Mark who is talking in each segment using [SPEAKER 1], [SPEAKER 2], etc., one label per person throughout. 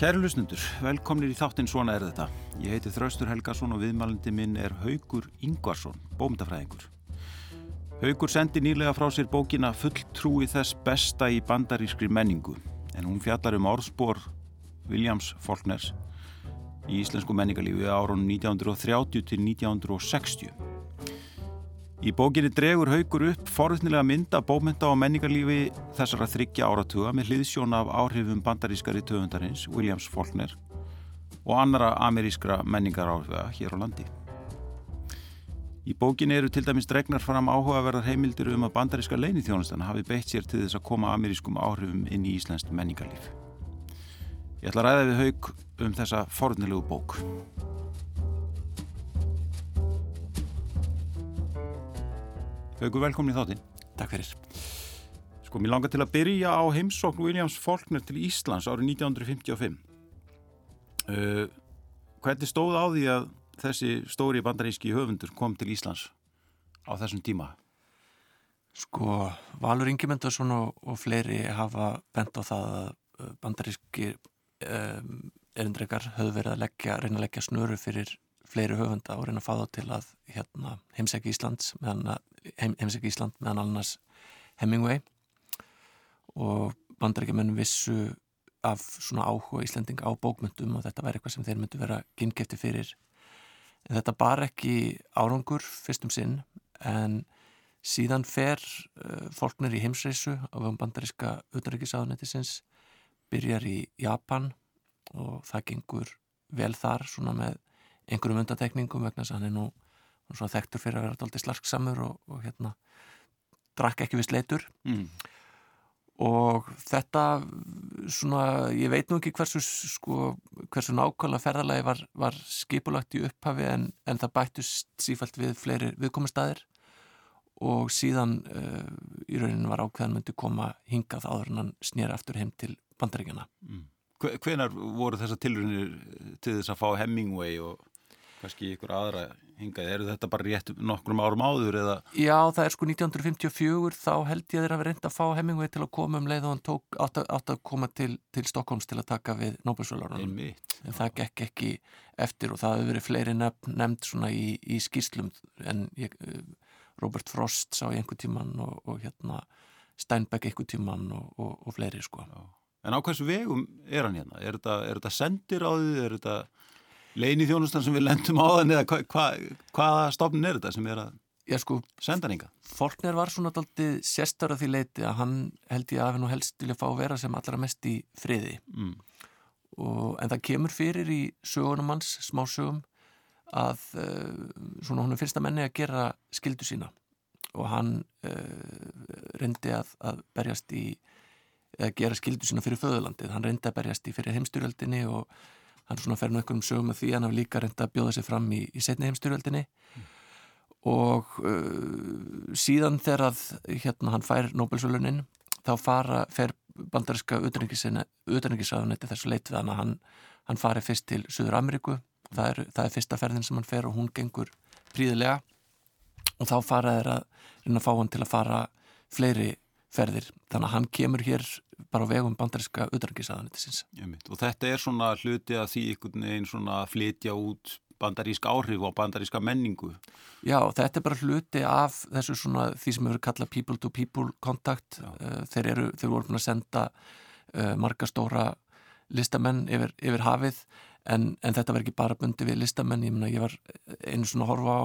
[SPEAKER 1] Kæru lusnundur, velkomnir í þáttinn Svona er þetta. Ég heiti Þraustur Helgason og viðmælandi minn er Haugur Ingvarsson, bómdafræðingur. Haugur sendi nýlega frá sér bókina Fulltrúi þess besta í bandarískri menningu en hún fjallar um orðspor Williams Faulkners í íslensku menningarlífi árunum 1930 til 1960. Í bókinni dregur haugur upp forðnilega mynda bómynda á menningarlífi þessara þryggja áratuga með hliðsjón af áhrifum bandarískari töfundarins Williams Faulkner og annara amerískra menningaráhrifa hér á landi. Í bókinni eru til dæmis dregnar fram áhugaverðar heimildir um að bandaríska leinithjónustan hafi beitt sér til þess að koma amerískum áhrifum inn í Íslandst menningarlíf. Ég ætla að ræða við haug um þessa forðnilegu bók. Haugur, velkomin í þáttinn.
[SPEAKER 2] Takk fyrir.
[SPEAKER 1] Sko, mér langar til að byrja á heimsókn Williams Faulkner til Íslands árið 1955. Uh, hvernig stóð á því að þessi stóri bandaríski höfundur kom til Íslands á þessum tíma?
[SPEAKER 2] Sko, Valur Ingemyndarsson og, og fleiri hafa bent á það að uh, bandaríski um, erindrekar höfðu verið að leggja, reyna að leggja snöru fyrir fleiri höfunda og reyna að fá þá til að hérna, heimsækja Íslands meðan heim, heimsækja Ísland meðan annars Hemingway. Og bandaríkjumenn vissu af svona áhuga Íslanding á bókmyndum og þetta væri eitthvað sem þeir myndu vera gyngefti fyrir. En þetta bar ekki árangur fyrstum sinn en síðan fer uh, fólknir í heimsreisu á vegum bandaríska utanrikiðsáðunetisins byrjar í Japan og það gengur vel þar svona með einhverjum undantekningum vegna þess að hann er nú svona þekktur fyrir að vera alltaf slarksamur og, og hérna drakk ekki við sleitur mm. og þetta svona, ég veit nú ekki hversu sko, hversu nákvæmlega ferðalagi var, var skipulagt í upphafi en, en það bættust sífælt við fleiri viðkomastæðir og síðan uh, í rauninu var ákveðan myndi koma hingað áður en hann snýra aftur heim til bandaríkjana mm.
[SPEAKER 1] Hvenar voru þessa tilrunir til þess að fá Hemingway og kannski ykkur aðra hingaði, eru þetta bara rétt nokkrum árum áður eða?
[SPEAKER 2] Já, það er sko 1954 þá held ég þeirra að vera reynd að fá Hemingway til að koma um leið og hann tók átt að, átt að koma til, til Stokkóms til að taka við Nobelsvölarunum, en það gekk ekki eftir og það hefur verið fleiri nefn, nefnd svona í, í skýrslum en ég, Robert Frost sá í einhver tíman og, og hérna Steinbeck einhver tíman og, og, og fleiri sko. Já.
[SPEAKER 1] En á hversu vegum er hann hérna? Er þetta, er þetta sendir á því? Er þetta leini þjónustan sem við lendum á þann eða hva, hva, hvaða stofnin er þetta sem er að
[SPEAKER 2] Já, sko,
[SPEAKER 1] senda ynga?
[SPEAKER 2] Fólknir var svona alltaf sérstöra því leiti að hann held ég að hann helst vilja fá að vera sem allra mest í friði mm. og, en það kemur fyrir í sögunum hans, smásögum að uh, svona hún er fyrsta menni að gera skildu sína og hann uh, reyndi að, að berjast í að gera skildu sína fyrir föðurlandið, hann reyndi að berjast í fyrir heimstyrjöldinni og hann svona fer nú einhverjum sögum að því hann hafi líka reynda að bjóða sig fram í, í setni heimstyrjöldinni mm. og uh, síðan þegar að hérna hann fær Nobel-sölunin þá fara, fer bandariska utanrikiðsraðunetti þessu leit við hann að hann fari fyrst til Suður Ameríku, það er, það er fyrsta ferðin sem hann fer og hún gengur príðilega og þá fara þeir að reyna að fá hann til að fara fleiri ferðir, þannig að hann kemur hér bara á vegum bandaríska auðrangisaðanitisins.
[SPEAKER 1] Og þetta er svona hluti að því einhvern veginn svona flytja út bandarísk áhrif og bandaríska menningu.
[SPEAKER 2] Já, þetta er bara hluti af þessu svona því sem hefur kallað people to people kontakt. Uh, þeir eru, þeir voru að senda uh, marga stóra listamenn yfir, yfir hafið en, en þetta verður ekki bara bundi við listamenn. Ég, mena, ég var einu svona að horfa á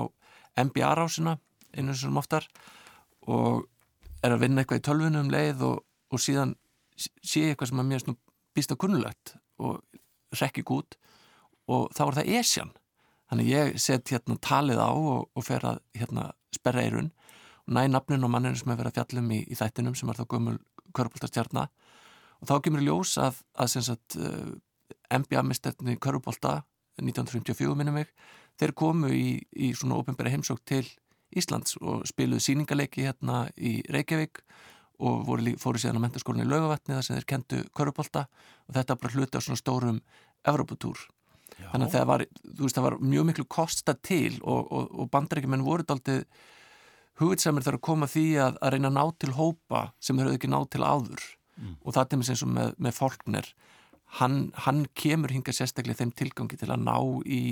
[SPEAKER 2] MBA-rásina einu svona oftar og er að vinna eitthvað í tölvunum um leið og, og síðan sé eitthvað sem að mér býst að kunnulegt og rekki gút og þá er það esjan. Þannig ég set hérna talið á og, og fer að hérna sperra eirun og næ nafnin og manninu sem hefur verið að fjallum í, í þættinum sem er þá gömul körpoltastjarnar og þá kemur ljós að, að sagt NBA-mistetni körpolta 1954 minnum mig þeir komu í, í svona ofinbæra heimsók til Íslands og spiluðu síningarleiki hérna í Reykjavík og voru, fóru síðan á mentarskólinni í Laugavatni þar sem þeir kentu körupólta og þetta bara hluti á svona stórum Evropatúr þannig að það var, veist, það var mjög miklu kosta til og, og, og bandarækjumenn voru aldrei hugitsamir þar að koma því að, að reyna að ná til hópa sem þeir höfðu ekki ná til áður mm. og það er með, með fólknir hann, hann kemur hinga sérstaklega þeim tilgangi til að ná í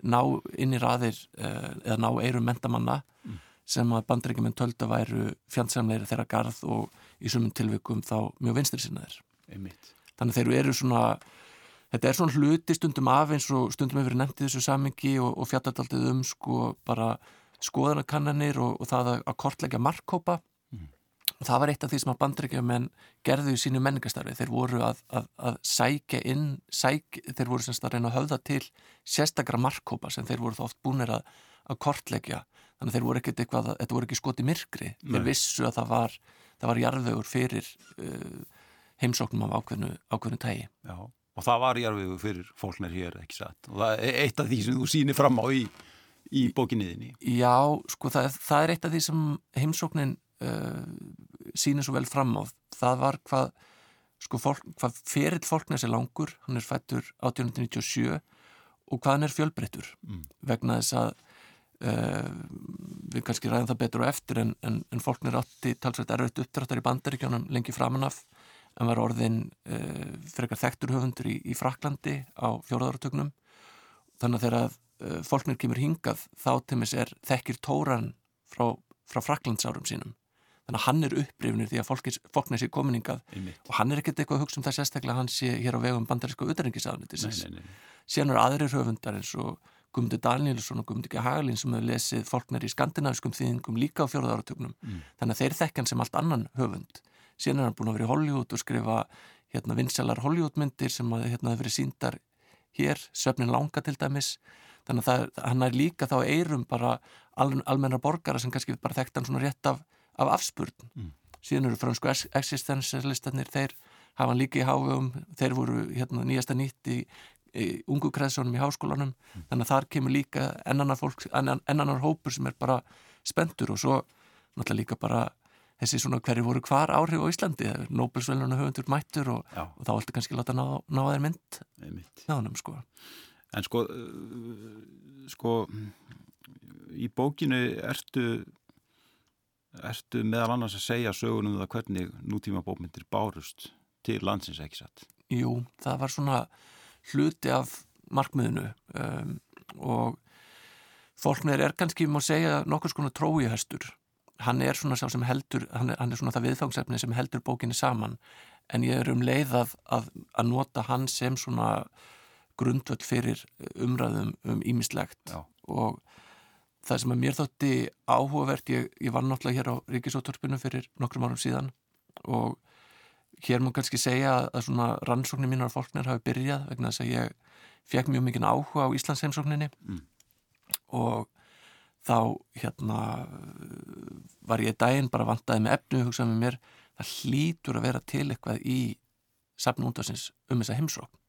[SPEAKER 2] ná inn í raðir uh, eða ná eirum mentamanna mm. Sem að bandreikimenn tölda væru fjandsamleiri þeirra garð og í sumum tilvikum þá mjög vinstri sinnaðir þannig þeir eru svona þetta er svona hluti stundum af eins og stundum hefur í þessu samengi og, og fjallataldið um sko bara skoðanakannanir og, og það að, að kortleggja markkópa mm. og það var eitt af því sem að bandrækjumenn gerðu í sínu menningastarfi þeir voru að, að, að sækja inn sæk, þeir voru semst að reyna að höfða til sérstakra markkópa sem þeir voru þá oft búinir að kortleggja þannig að þeir voru ekkert eitthvað, þetta voru ekki skoti myrkri Nei. þeir vissu að það var það var jarðvegur fyrir uh, heimsóknum af ákveðnu, ákveðnu tægi
[SPEAKER 1] Já, og það var jarðvegur fyrir fólknir hér, ekki satt og það er eitt af því sem þú sýnir fram á í í bókinniðinni?
[SPEAKER 2] Já, sko það, það er eitt af því sem heimsóknin uh, sýnir svo vel fram á. Það var hvað, sko, fólk, hvað ferill fólknæs er langur, hann er fættur 1897 og hvað hann er fjölbreyttur mm. vegna þess að við kannski ræðum það betur og eftir en, en, en fólknir átti talsveit erfitt uppdráttar í bandaríkjónum lengi framanaf en var orðin uh, frekar þekkturhöfundur í, í Fraklandi á fjóraðaratögnum þannig að þegar uh, fólknir kemur hingað þá til mis er þekkir tóran frá, frá fraklandsárum sínum. Þannig að hann er upprifnir því að fólknir sé kominingað og hann er ekkert eitthvað að hugsa um það sérstaklega hann sé hér á vegum bandarísku utanrengisaðunitisins síðan eru aðrir höfundar eins og Gumdi Danielsson og Gumdi G. Haglin sem hefur lesið fólknir í skandinaviskum þýðingum líka á fjóruða áratögnum mm. þannig að þeir þekkan sem allt annan höfund síðan er hann búin að vera í Hollywood og skrifa hérna vinsalar Hollywoodmyndir sem að hérna hefur verið síndar hér, Söfnin Langa til dæmis þannig að það, hann er líka þá eirum bara al, almenna borgara sem kannski bara þekkt hann svona rétt af, af afspurn mm. síðan eru fransku existenslistarnir þeir hafa hann líka í hávegum þeir voru hérna nýjasta nýtt í ungu kreðsónum í háskólanum mm. þannig að þar kemur líka ennanar fólk ennanar hópur sem er bara spendur og svo náttúrulega líka bara þessi svona hverju voru hvar áhrif á Íslandi Nobelsvæluna höfundur mættur og, og þá ætti kannski láta ná, ná þeir mynd náðunum sko
[SPEAKER 1] En sko, uh, sko í bókinu ertu, ertu meðal annars að segja sögunum það hvernig nútíma bókmyndir bárust til landsins ekki satt?
[SPEAKER 2] Jú, það var svona hluti af markmiðinu um, og fólknir er kannski, má segja, nokkur skona tróihestur. Hann er svona sá sem heldur, hann er, hann er svona það viðfangsefni sem heldur bókinni saman. En ég er um leið að, að, að nota hann sem svona grundvöld fyrir umræðum um ímislegt og það sem að mér þótti áhugavert, ég, ég var náttúrulega hér á Ríkisóttorpinu fyrir nokkrum árum síðan og hér má kannski segja að svona rannsóknir mínar fólknir hafi byrjað vegna þess að ég fekk mjög mikinn áhuga á Íslands heimsókninni mm. og þá hérna var ég daginn bara vantaði með efnu hugsaði með mér það hlýtur að vera til eitthvað í safn úndásins um þessa heimsókn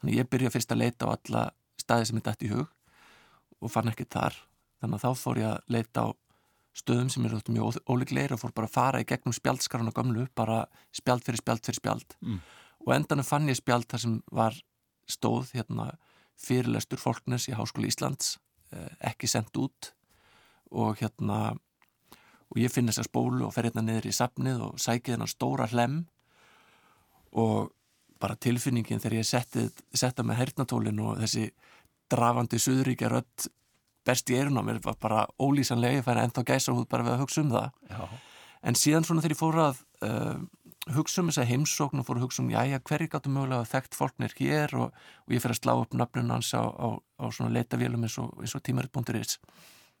[SPEAKER 2] Þannig ég byrja fyrst að leita á alla staði sem er dætt í hug og fann ekki þar. Þannig að þá fór ég að leita á stöðum sem eru mjög óleikleir og fór bara að fara í gegnum spjaldskarana gömlu, bara spjald fyrir spjald fyrir spjald. Mm. Og endanum fann ég spjald þar sem var stóð hérna, fyrirlestur fólknes í Háskóli Íslands, eh, ekki sendt út og hérna og ég finn þess að spólu og fer hérna niður í sapnið og sækið hennar stóra hlem og bara tilfinningin þegar ég setti setta með hernatólin og þessi drafandi suðuríkja best í eirun á mér var bara ólýsanlega ég færi ennþá gæsa húð bara við að hugsa um það. Já. en síðan svona þegar ég fór að uh, hugsa um þessa heimsókn og fór að hugsa um jájá hverju gáttu mögulega þekkt fólknir hér? Og, og ég fyrir að slá upp nafnun hans á, á, á svona leitavélum eins og, og tímaritt.is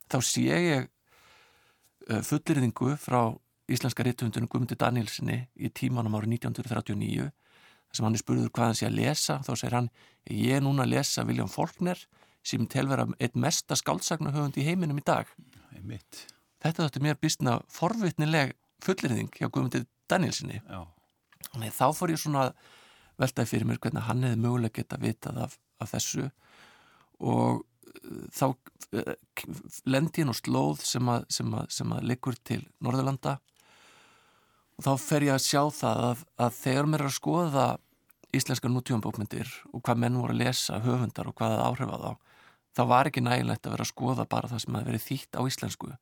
[SPEAKER 2] þá sé ég uh, fullirðingu frá íslenska rittvöndunum Guðmundur Danielsinni í tímanum árið 1939 sem hann er spurður hvað hann sé að lesa. Þá segir hann, ég er núna að lesa William Faulkner sem telver að eitt mesta skáldsagnuhöfund í heiminum í dag.
[SPEAKER 1] Einmitt.
[SPEAKER 2] þetta þáttu mér býstna forvitnileg fullirðing hjá Guðmundur Danielsinni þannig þá fór ég svona veltaði fyrir mér hvernig hann hefði möguleg geta vitað af, af þessu. Og uh, þá uh, lendi hann á slóð sem að, sem að, sem að liggur til Norðurlanda. Og þá fer ég að sjá það að, að þegar mér er að skoða íslenska nútífambókmyndir og hvað menn voru að lesa höfundar og hvað það áhrifa þá þá var ekki nægilegt að vera að skoða bara það sem að veri þýtt á íslensku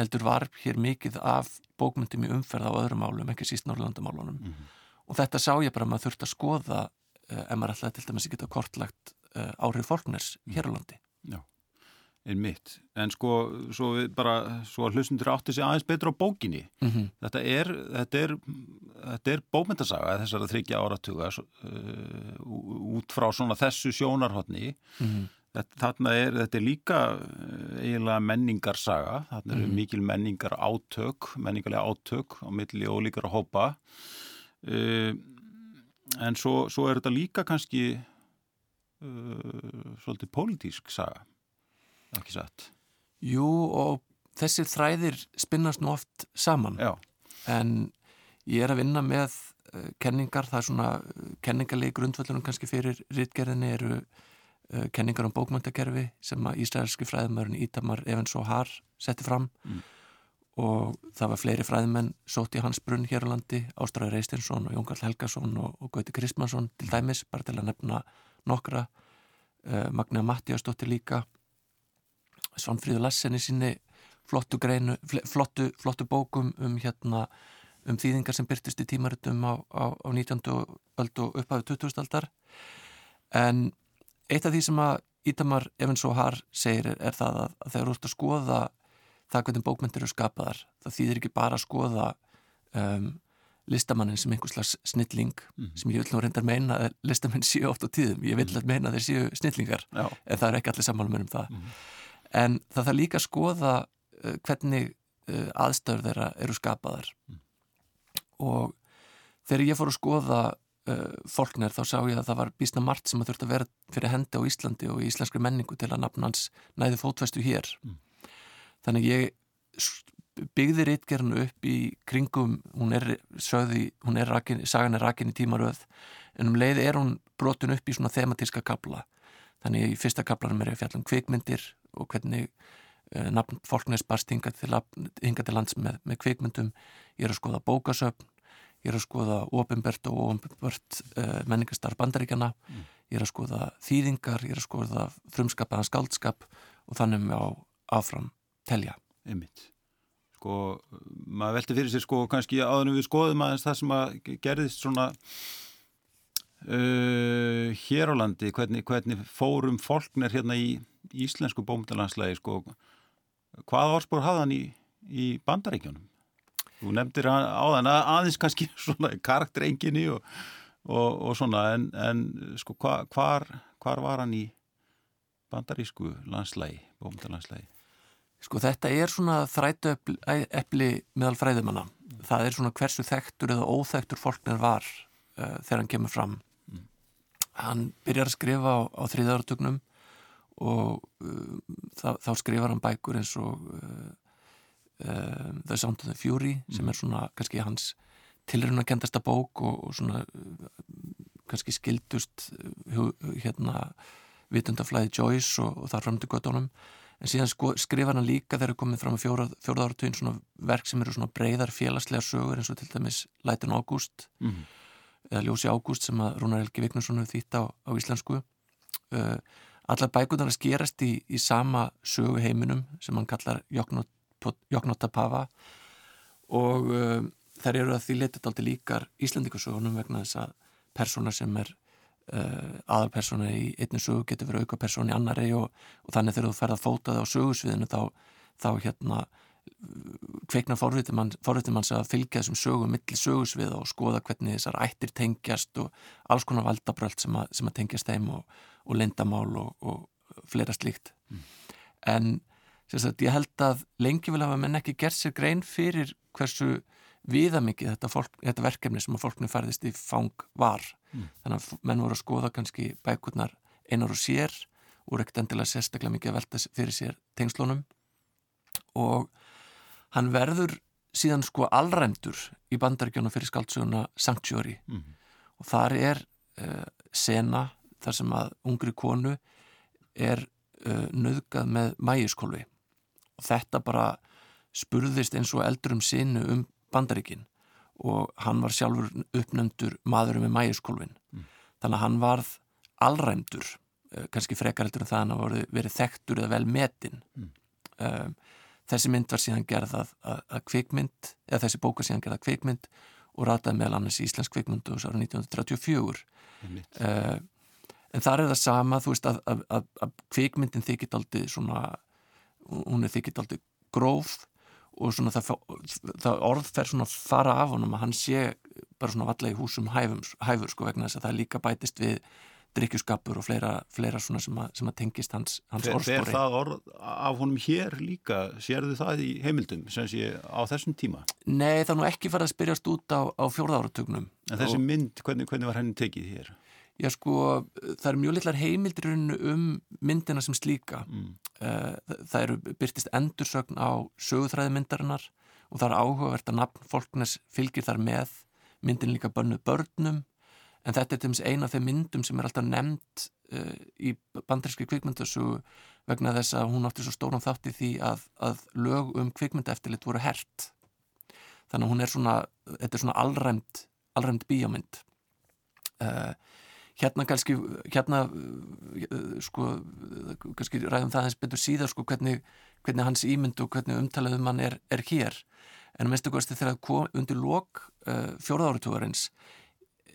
[SPEAKER 2] heldur var hér mikið af bókmyndum í umferð á öðrum málum, ekki síst Norrlandamálunum mm -hmm. og þetta sá ég bara að maður þurfti að skoða uh, ef maður alltaf til dæmis geta kortlagt uh, áhrif fólkners hér á landi.
[SPEAKER 1] Já, einmitt. En sko, svo við bara, svo að hlustundur átti sig aðeins betur á bókinni.
[SPEAKER 2] Mm -hmm.
[SPEAKER 1] Þetta er, þetta er, þetta er bómyndasaga þessar að þryggja áratuga uh, út frá svona þessu sjónarhóttni.
[SPEAKER 2] Mm.
[SPEAKER 1] Þarna er, þetta er líka eiginlega menningarsaga. Þarna eru
[SPEAKER 2] Mhm.
[SPEAKER 1] mikil menningar átök, menningarlega átök á milli og líkar að hópa. Uh, en svo, svo er þetta líka kannski uh, svolítið pólitísk saga. Ekki satt.
[SPEAKER 2] Jú og þessir þræðir spinnast nú oft saman
[SPEAKER 1] Já.
[SPEAKER 2] en ég er að vinna með kenningar, það er svona kenningarlegi grundvöldunum kannski fyrir rítgerðinni eru kenningar um bókmöndakerfi sem að Ísraelski fræðumörun Ítamar Evans og Har setti fram
[SPEAKER 1] Mm.
[SPEAKER 2] og það var fleiri fræðumenn sótt í hans brunn hér á landi Ástræður Eistinsson og Jóngarl Helgason og, og Gauti Kristmansson til dæmis bara til að nefna nokkra uh, Magna Mattiastóttir líka Svanfríður Lassen í sinni flottu greinu, fl- flottu, flottu bókum um hérna um þýðingar sem byrtist í tímaritum á, á, á 19. öld og upphafi 20. aldar en eitt af því sem að Ítamar Evans og Har segir er, er það að, að þegar þú ert að skoða það hvernig bókmyndir eru skapaðar það þýðir ekki bara að skoða um, listamannin sem einhvers slags snilling
[SPEAKER 1] Mhm.
[SPEAKER 2] sem ég vil nú reyndar meina að listamenn séu oft á tíðum ég vil
[SPEAKER 1] Mhm.
[SPEAKER 2] að meina að þeir séu snillingar
[SPEAKER 1] Já.
[SPEAKER 2] en það er ekki allir sammálum um það
[SPEAKER 1] Mhm.
[SPEAKER 2] en það þarf líka að skoða uh, hvernig uh, aðstöður þeirra eru skapaðar
[SPEAKER 1] Mm.
[SPEAKER 2] og þegar ég fór að skoða uh, fólknir þá sá ég að það var bísna margt sem að þurfti að vera fyrir hendi á Íslandi og í íslenskri menningu til að nafn hans næði fótfestu hér.
[SPEAKER 1] Mm.
[SPEAKER 2] þannig ég byggði reitgerinu upp í kringum hún er sögði, hún er rakin, sagan er rakin í tímaröð en um leið er hún brotin upp í svona thematíska kapla þannig í fyrsta kaplanum er ég að fjalla um kvikmyndir og hvernig uh, nafn fólknæs barst hingað til, hinga til lands með, með kvikmyndum. Ég er að skoða bókasöfn ég er að skoða ofinbert og ofinbert uh, menningastar bandaríkjana
[SPEAKER 1] Mm.
[SPEAKER 2] ég er að skoða þýðingar ég er að skoða frumskapaðan skáldskap og þannig með á áfram telja.
[SPEAKER 1] Einmitt. Sko, maður velti fyrir sér sko kannski áður en við skoðum aðeins það sem að gerðist svona uh, hér á landi hvernig, hvernig fórum fólknir hérna í íslensku bómdalandslægi sko, hvað orðspor hafði hann í, í bandaríkjónum þú nefndir áðan að, aðeins kannski svona karakterenginni og, og, og svona en, en sko hva, hvar, hvar var hann í bandarísku landslægi, bómdalandslægi
[SPEAKER 2] Sko þetta er svona þrætu epli meðal fræðumanna. Það er svona hversu þekktur eða óþekktur fólknir var uh, þegar hann kemur fram.
[SPEAKER 1] Mm.
[SPEAKER 2] Hann byrjar að skrifa á, á þriðaratugnum og uh, þá, þá skrifar hann bækur eins og uh, uh, The Sound of the Fury sem er svona kannski hans tilruna kendasta bók og, og svona uh, kannski skildust uh, hérna vitundaflæði Joyce og, og þar fram til göttunum en síðan sko, skrifar hann líka þegar komið fram á fjóra áratugin svona verk sem eru svona breyðar félagslega sögur eins og til dæmis Lætin Ágúst
[SPEAKER 1] mm.
[SPEAKER 2] eða Ljósi Ágúst sem að Rúnar Helgi Vignarsson hefur þýtt á, á íslensku. Uh, allar bækunar að skerast í, í sama sögu heiminum sem hann kallar Joknotapava og uh, þær eru að því letið aldrei líkar Íslandikarsögunum vegna þess að persóna sem er uh, aðalpersona í einni sögu getur verið auka persóna í annari og, og þannig þegar þú ferð að fóta það á sögusviðinu þá, þá hérna kveikna forvitin mann, mann að fylgja þessum sögum milli sögusvið og skoða hvernig þessar ættir tengjast og alls konar valdabröld sem, sem að tengjast þeim og, og lindamál og, og fleira slíkt
[SPEAKER 1] Mm.
[SPEAKER 2] en sagt, ég held að lengi vil hafa menn ekki gert sér grein fyrir hversu viðamikið þetta, fólk, þetta verkefni sem að fólknu færðist í fang var
[SPEAKER 1] Mm.
[SPEAKER 2] þannig að menn voru að skoða kannski bækurnar einar og sér og ekkert endilega sérstaklega mikið að velta fyrir sér tengslunum og hann verður síðan sko allræmdur í bandaríkjónu fyrir skaldsöguna Sanctuary
[SPEAKER 1] Mm.
[SPEAKER 2] og þar er uh, sena þar sem að ungri konu er uh, nöðgað með mæjuskólfi þetta bara spurðist eins og eldur um sinu um bandaríkin og hann var sjálfur uppnöndur maðurum með mæjuskólfin
[SPEAKER 1] Mm.
[SPEAKER 2] þannig að hann varð allræmdur uh, kannski frekar heldur en það hann var verið þekktur eða vel metin
[SPEAKER 1] Mm.
[SPEAKER 2] um, þessi mynd var síðan gerð að, kvikmynd eða þessi bóka síðan gerð að kvikmynd og rataði meðal annars í Íslensk kvikmundu ára 1934
[SPEAKER 1] Einmitt.
[SPEAKER 2] uh, en þar er það sama þú veist að, að, að, að kvikmyndin þykit aldrei svona hún er þykit aldrei gróf og svona það, það orð fer svona fara af honum að hann sé bara svona valla í húsum hæfum, hæfur sko vegna þess að það líka bætist við drikkjuskapur og fleira, fleira svona sem að, sem að tengist hans, hans
[SPEAKER 1] Fer, fer
[SPEAKER 2] orðspori.
[SPEAKER 1] það orð af honum hér líka? Sérðu það í heimildum sem sé á þessum tíma?
[SPEAKER 2] Nei, það er nú ekki farið að spyrjast út á, á fjórða áratögnum.
[SPEAKER 1] En þessi mynd, hvernig, hvernig var henni tekið hér?
[SPEAKER 2] Já sko, það eru mjög litlar rauninni um myndina sem slíka.
[SPEAKER 1] Mm.
[SPEAKER 2] Eh, Það, það eru byrtist endursögn á söguþræði myndarinnar og það er áhugavert að nafn fólknes fylgir þar með myndin líka bönnuð börnum en þetta er til dæmis eina af þeim myndum sem er alltaf nefnd uh, í bandaríski kvikmyndasögu vegna þess að hún átti svo stóran þátt í því að, að lög um kvikmyndaeftirlit voru hert þannig að hún er svona þetta er svona allræmt, allræmt bíómynd uh, hérna kannski hérna uh, sko kannski ræðum það eins betur síðar sko hvernig, hvernig hans ímynd og hvernig umtalað um hann er, er hér. En minnstu kosti þegar kom undir lok uh, fjóraðáratúarins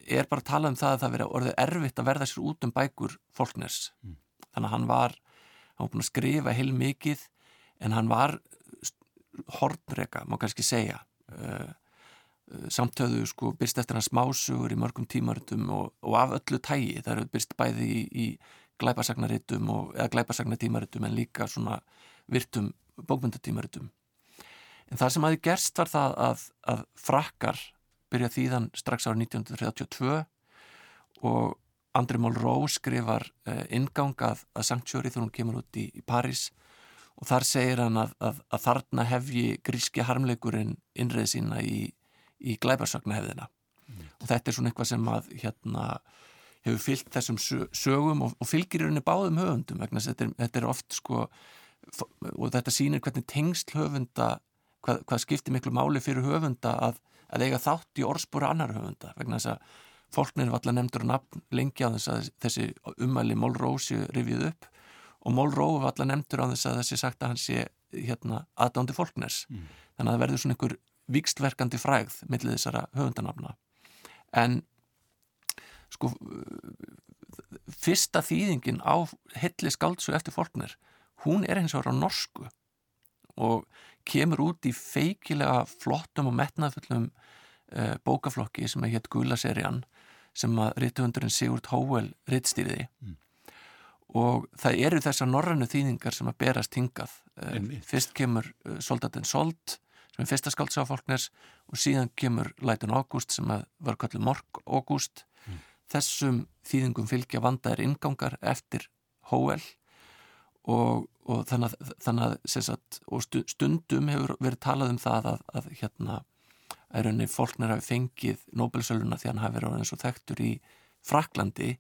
[SPEAKER 2] er bara að tala um það að það verið orðið erfitt að verða sér út um bækur fólkners
[SPEAKER 1] Mm.
[SPEAKER 2] þannig að hann var hann var búin að skrifa heil mikið en hann var hornreka, má kannski segja. Uh, samtöðu sko byrst eftir hans smásugur í mörgum tímaritum og, og af öllu tægi það eru byrst bæði í, í glæpasagnaritum og, eða glæpasagnatímaritum en líka svona virtum bókmyndatímaritum en það sem aði gerst var það að, að frakkar byrja þýðan strax ára 1932 og Andri Mólró skrifar uh, ingang að, Sanctuary þegar hún kemur út í, í París og þar segir hann að, að, að þarna hefji gríski harmleikurinn innreið sína í, í glæbarsögnahefðina og þetta er svona eitthvað sem að hérna hefur fyllt þessum sö- sögum og, og fylgir í rauninni báðum höfundum vegna þetta er, þetta er oft sko og þetta sýnir hvernig tengsl höfunda hvað, hvað skiptir miklu máli fyrir höfunda að, að eiga þátt í orðspúri annar höfunda vegna þess að fólknir var alltaf nefndur nafn lengi á þess að þessi umæli Mólrósi rifið upp. Og Mólró var alltaf nefndur á þess að þessi sagt að hann sé hérna aðdándi fólkners
[SPEAKER 1] Mm.
[SPEAKER 2] þannig að það verður svona einhver vikstverkandi frægð millið þessara höfundanafna en sko fyrsta þýðingin á hilli skáltsu eftir fólknir hún er eins og er á norsku og kemur út í feikilega flottum og metnaðfullum uh, bókaflokki sem er hétt Gula-serían sem að rithöfundurinn Sigurd Hóel rittstýriði
[SPEAKER 1] Mm.
[SPEAKER 2] og það eru þessar norrænu þýðingar sem að berast hingað. Uh, fyrst kemur uh, Soldatin Sold sem er fyrsta skáltsa á fólkners og síðan kemur Lætun Ágúst sem var kallið Morg Ágúst
[SPEAKER 1] Mm.
[SPEAKER 2] þessum þýðingum fylgja vandaðir ingangar eftir Hóel og, og þannig þannig sagt, og stu- stundum hefur verið talað um það að, að hérna að rauninni fólknar hafi fengið Nobelsöluna því hann hafi verið orðin svo þekktur í Fraklandi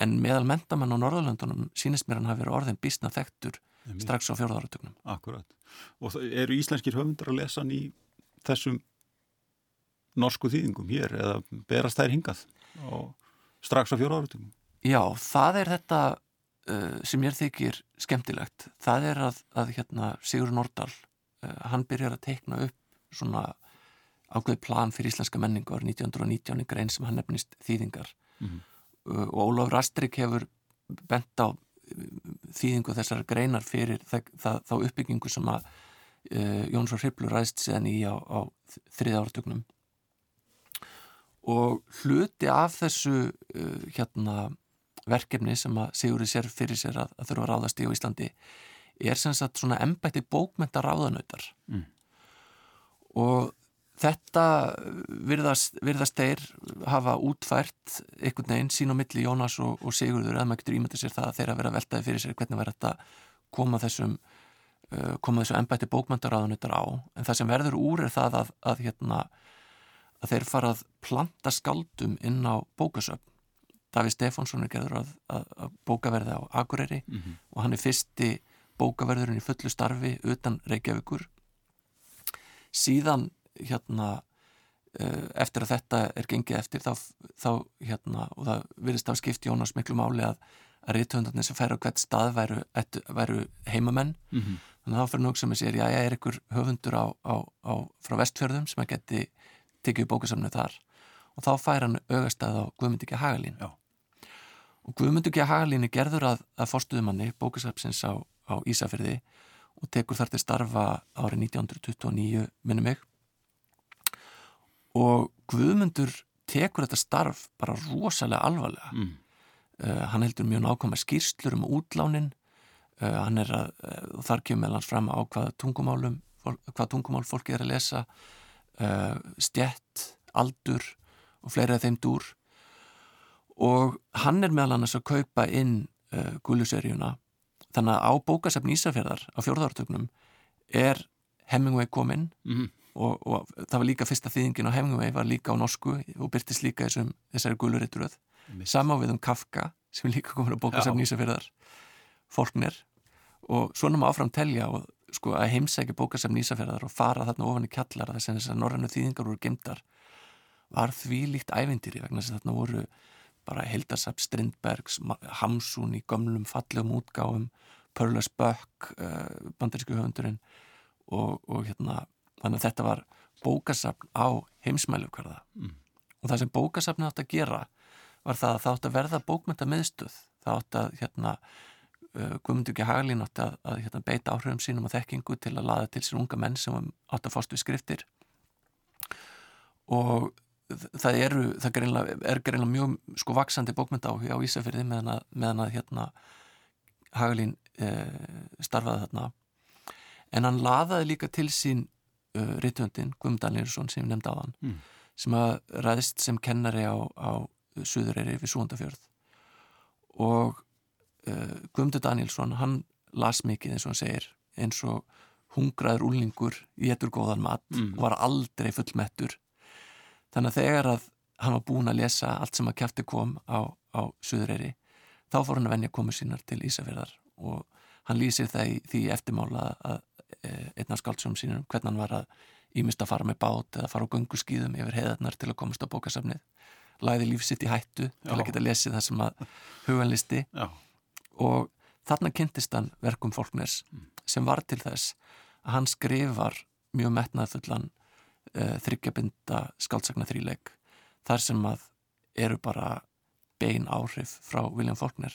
[SPEAKER 2] en meðal mentamann á Norðurlöndunum sínist mér hann hafi verið orðin bísna þekktur strax á fjórðáratögnum.
[SPEAKER 1] Akkurat. Og eru íslenskir höfundar að lesa hann í þessum norsku þýðingum hér eða berast þær hingað og strax á fjóra áratugum?
[SPEAKER 2] Já, það er þetta uh, sem ég þykir skemmtilegt. Það er að, að hérna, Sigur Nordal, uh, hann byrjar að teikna upp svona ákveði plan fyrir íslenska menningu árið 1919 í grein sem hann nefnist þýðingar.
[SPEAKER 1] Mhm.
[SPEAKER 2] Uh, og Ólaf Rastrik hefur bent á þýðingu þessar greinar fyrir það, það, þá uppbyggingu sem að uh, Jónsson Hriblu ræðst síðan í á, á þriða áratugnum og hluti af þessu uh, hérna verkefni sem að Sigurði sér fyrir sér að, að þurfa að ráðast í á Íslandi er sem sagt svona embætti bókmenta ráðanautar
[SPEAKER 1] Mm.
[SPEAKER 2] og þetta virðast, virðast þeir hafa útfært einhvern veginn sín á milli Jónas og, og Sigurður eða maður getur ímyndið sér það að þeir að vera veltaði fyrir sér hvernig verður þetta koma þessum uh, koma þessu embætti bókmenta ráðanautar á. En það sem verður úr er það að, að hérna að þeir fara að planta skaldum inn á bókasöfn. Davíð Stefánsson er gerður að, að, að bókaverði á Akureyri
[SPEAKER 1] Mm -hmm.
[SPEAKER 2] og hann er fyrsti bókaverðurinn í fullu starfi utan Reykjavíkur. Síðan hérna eh, eftir að þetta er gengið eftir þá, þá hérna og það virðist að skipt Jónas miklu máli að að rithöndarnir sem færa á hvert stað væru, ættu- væru heimamenn
[SPEAKER 1] Mm
[SPEAKER 2] þannig að þá fyrir nokkuð sem að sér, já, ég er ykkur höfundur á, á, á, frá vestfjörðum sem að geti tekið bókasafnið þar og þá fær hann augastæð á Guðmundur G. Hagalín
[SPEAKER 1] Já.
[SPEAKER 2] og Guðmundur G. Hagalín er gerður að, að fórstuðumanni bókasafnsins á, á Ísafyrði og tekur þar til starfa árið 1929 minnum mig og Guðmundur tekur þetta starf bara rosalega alvarlega.
[SPEAKER 1] Mm.
[SPEAKER 2] uh, hann heldur mjög nákvæma skýrslur um útlánin. Uh, hann er að, uh, þar kemur hans fram á hvaða tungumálum hvað tungumál fólki er að lesa stjett, aldur og fleira af þeim dúr. Og hann er meðal annars að kaupa inn gulluseríuna. Þannig að á bókasafn Ísafjörðar á fjórðartögnum er Hemingway kominn.
[SPEAKER 1] Mm.
[SPEAKER 2] Og, og það var líka fyrsta þýðingin á Hemingway var líka á norsku og byrtist líka þessum, þessari gulluritruð sama við um Kafka sem líka komin á bókasafn
[SPEAKER 1] Já.
[SPEAKER 2] Ísafjörðar Fólknir og svona má áfram telja og sko að heimsækja bókasafn Ísafjörðar og fara þarna ofan í kjallara þess að þessar norrannu þýðingar voru gemdar var því líkt ævindýri vegna þess að þarna voru bara Hildarsap Strindbergs, Hamsun í gömlum fallegum útgáfum Perlas Böck, uh, bandarísku höfundurinn og, og hérna þannig að þetta var bókasafn á heimsmælukvarða
[SPEAKER 1] Mm.
[SPEAKER 2] og það sem bókasafni átt að gera var það að það átt að verða bókmynda miðstöð það átt að hérna uh, Guðmundur ekki Haglín átt að, að hérna, beita áhrifum sínum og þekkingu til að laða til sér unga menn sem átt að fást við skriftir. Og það eru það greinlega, er greinlega mjög sko vaksandi bókmynda á Ísafyrði meðan að, meðan að hérna Haglín uh, starfaði þarna. En hann laðaði líka til sín uh, rítvöndin Guðmund Danielsson sem nefndi á hann
[SPEAKER 1] Mm.
[SPEAKER 2] sem að ræðist sem kennari á, á Suðureyri við Súndafjörð og uh, Guðmundur Danielsson hann las mikið eins og hann segir eins og hungraður úlningur í ettur góðan mat
[SPEAKER 1] Mm.
[SPEAKER 2] og var aldrei fullmettur þannig að þegar að hann var búin að lesa allt sem að kæfti kom á, á Suðureyri þá fór hann að venja komu sínar til Ísafjörðar og hann lýsir það í því eftirmála að e, einn af skáldsum sínum hvernig hann var að ímist að fara með bát eða fara á gönguskýðum yfir heiðarnar til að komast á bókasafnið. Læði lífsitt í hættu til að geta lesið það sem að huganlisti.
[SPEAKER 1] Já.
[SPEAKER 2] og þarna kynntist hann verkum fólkners sem var til þess að hann skrifar mjög metnaðfullan uh, þryggjabinda skáldsagna þríleik þar sem að eru bara bein áhrif frá William Faulkner.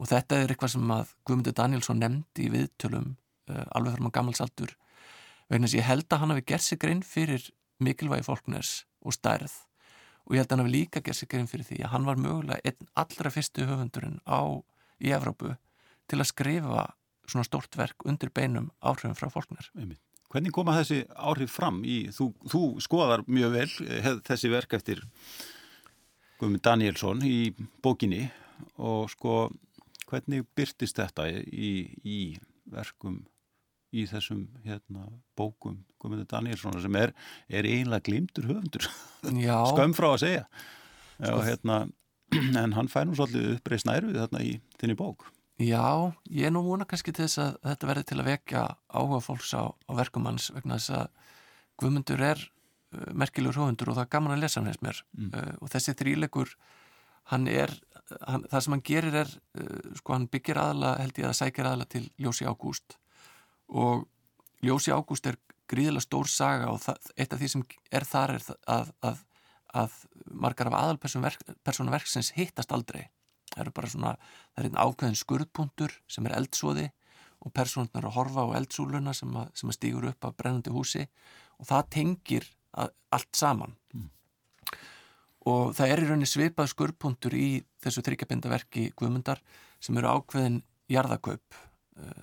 [SPEAKER 2] Og þetta er eitthvað sem að Guðmundur Danielsson nefndi í viðtölum alveg fyrir maður gammalsaldur vegna þess að ég held að hann hafi gert sig grein fyrir mikilvægi Faulkners og stærð og ég held að hann hafi líka gert sig grein fyrir því að hann var mögulega einn allra fyrstu höfundurinn á í Evrópu til að skrifa svona stórt verk undir beinum áhrifum frá
[SPEAKER 1] Einmitt. Hvernig koma þessi áhrif fram í, þú, þú skoðar mjög vel hef, þessi verk eftir Guðmund Danielsson í bókinni og sko hvernig byrtist þetta í, í verkum í þessum hérna, bókum Guðmundur Danielsson sem er, er eiginlega glimtur höfundur.
[SPEAKER 2] Já,
[SPEAKER 1] skömm frá að segja.
[SPEAKER 2] Sko-
[SPEAKER 1] og, hérna, en hann fær nú svolítið uppreist nærfið þarna í þinni bók.
[SPEAKER 2] Já, ég er nú vona kannski til þess að þetta verði til að vekja áhuga fólks á, á verkum hans vegna þess að Guðmundur er uh, merkilegur höfundur og það er gaman að lesa hann hans mér.
[SPEAKER 1] Mm.
[SPEAKER 2] uh, og þessi þríleikur hann er, hann, það sem hann gerir er uh, sko hann byggir aðala held ég að sækir aðala til Ljósi Ágúst og Ljósi Ágúst er gríðilega stór saga og það, eitt af því sem er þar er að, að, að margar af aðalpersonu verksins hittast aldrei. Það eru bara svona, það er einn ákveðin skurðpuntur sem er eldsóði og personurnar að horfa á eldsúluna sem að, sem að stígur upp af brennandi húsi og það tengir allt saman. Og það er í rauninni svipað skurðpuntur í þessu þryggjabindaverki Guðmundar sem eru ákveðin jarðakaup. eh,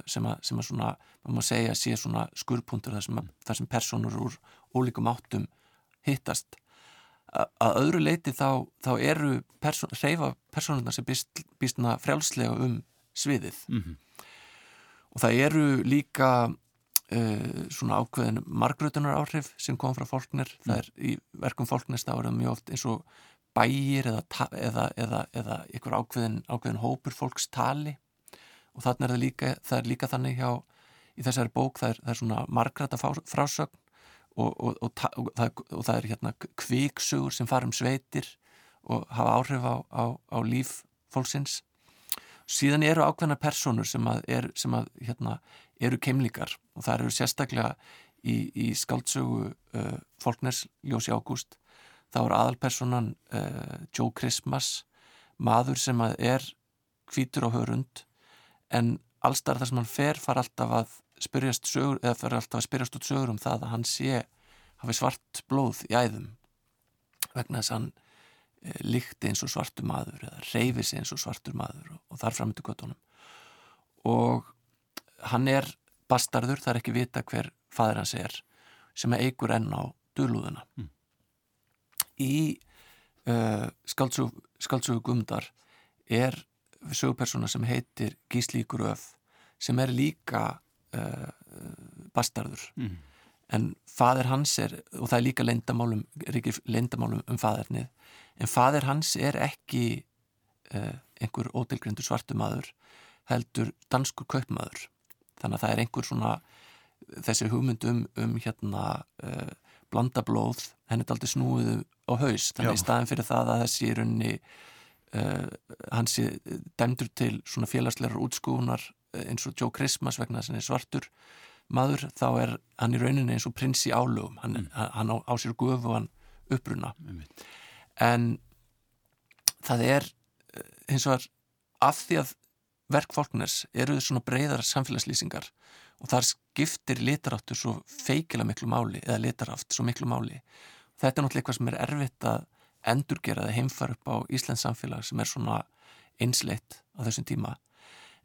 [SPEAKER 2] sem að, sem að svona, maður má segja sé svona skurðpuntur þar sem, sem personur úr ólíkum áttum hittast. Að öðru leiti þá, þá eru perso reyfa personurnar sem býst, býstna frjálslega um sviðið.
[SPEAKER 1] Mm -hmm.
[SPEAKER 2] og það eru líka uh, svona ákveðin margrötunar áhrif sem kom frá fólknir það er í verkum fólknir þá er það mjög oft eins og bæir eða, eða, eða, eða einhver ákveðin, ákveðin hópur fólks tali og þannig er það líka, það er líka þannig hjá í þessari bók, það er, það er svona margræta frásögn og, og, og, og, það, það er hérna kviksugur sem fara um sveitir og hafa áhrif á, á, á líf fólksins. Síðan eru ákveðna personur sem að, er, sem að hérna, eru keimlíkar og það eru sérstaklega í, í skaldsögu uh, Folkners Ljósi Ágúst. Þá er aðalpersonan uh, Joe Christmas maður sem er hvítur á hörund en allstar þar sem hann fer far alltaf að spyrjast sögur eða fer alltaf að spyrjast út sögur um það að hann sé hafi svart blóð í æðum. Vegna þess að hann e, líkti eins og svartur maður eða reyfi sig eins og svartur maður og, og þar framöndu göttunum og hann er bastarður, það er ekki vita hver fadur hans er sem er eigur enn á dölúðuna mm. í uh, skaldsögu gumdar er sögupersona sem heitir Gísli Gröf sem er líka uh, bastarður mm. en fadir hans er og það er líka lendamálum, lendamálum um fadirnið en fadir hans er ekki uh, einhver ótilgrindur svartumadur heldur danskur kaupmaður þannig að það er einhver svona þessi hugmyndum um hérna uh, blandablóð henni er aldrei snúið á haus þannig Já. í staðin fyrir það að þessi í rauninni uh, hans er dæmdur til svona félagslegar útskúunar uh, eins og Joe Christmas vegna þess að hann er svartur maður þá er hann í rauninni eins og prins í álögum hann, mm. hann á, á sér gufu og hann uppruna mm. en það er eins og að af því að verk fólkners eru svona breyðar samfélagslýsingar og þar skiptir litaráttur svo feikila miklu máli eða litarátt svo miklu máli þetta er náttúrulega eitthvað sem er erfitt að endurgera eða heimfara upp á Íslands samfélag sem er svona einsleitt á þessum tíma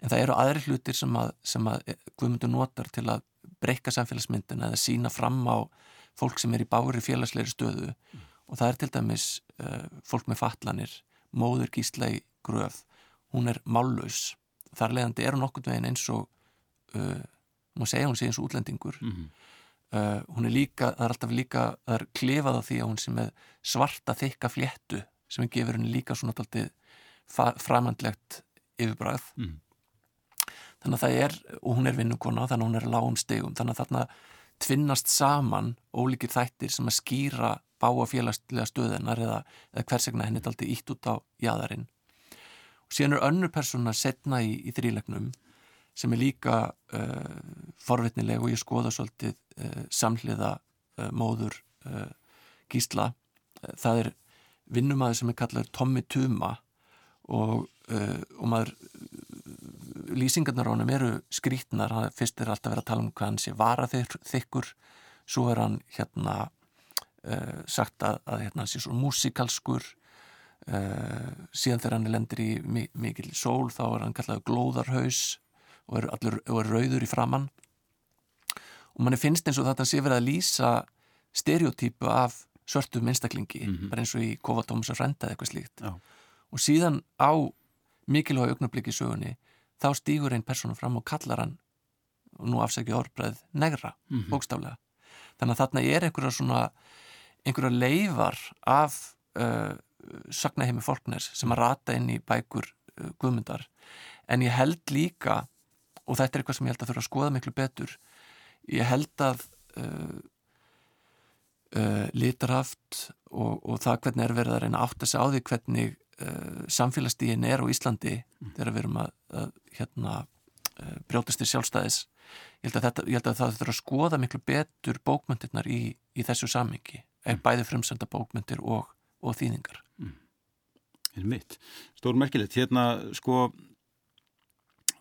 [SPEAKER 2] en það eru aðri hlutir sem að, sem að Guðmundur notar til að breyka samfélagsmyndin eða sína fram á fólk sem er í bári félagsleiri stöðu mm. og það er til dæmis uh, fólk með fatlanir móður gísla í gröf hún er mállaus þar leðandi er hún okkur veginn eins og uh, má segja hún sé eins og útlendingur mm -hmm. Uh, hún er líka, það er alltaf líka það er klefað á því að hún sé með svarta þykka fléttu sem gefur henni líka svona alltaf framhandlegt yfirbræð mm. Þannig að það er og hún er vinnukona þannig að hún er lágum stegum þannig að þarna tvinnast saman ólíkir þættir sem að skýra báa félagslega stöðunar eða, eða hvers vegna henni er alltaf ítt út á jæðarinn síðan er önnur persóna setna í, í þrílegnum sem er líka uh, forvitnileg og ég skoða svolítið uh, samhliða uh, móður Gísla. Það er vinnumæður sem er kallað Tommy Tuma og, og maður lýsingarnar á hann eru skrítnar fyrst er alltaf verið að tala um hvað hann sé varaþykkur svo er hann hérna sagt að, að hérna, hann sé svo músikalskur. Síðan þegar hann lendir í mikil sól þá er hann kallað glóðarhaus og er, allur, og er rauður í framann og manni finnst eins og þetta sé verið að lýsa stereotypu af svörtum einstaklingi mm -hmm. bara eins og í Kova Tómas að frenda eitthvað slíkt Já. og síðan á mikilvæg augnabliki sögunni þá stýgur einn persónu fram og kallar hann og nú afsækja orðbreið negra, mm -hmm. bókstaflega þannig að þarna er einhverja svona einhverja leifar af uh, sagnaheimi fólkners sem að rata inn í bækur uh, guðmyndar en ég held líka og þetta er eitthvað sem ég held að þurfa að skoða miklu betur ég held að uh, uh, litraft og, og það hvernig er verið að reyna átt að segja á því hvernig uh, samfélagsdíin er á Íslandi mm. þegar við erum að, að hérna, uh, brjótast í sjálfstæðis ég held að, þetta, ég held að það þurfa að skoða miklu betur bókmyndirnar í, í þessu samingi, mm. bæði frumsenda bókmyndir og og þýðingar
[SPEAKER 1] mm. stór merkilegt hérna sko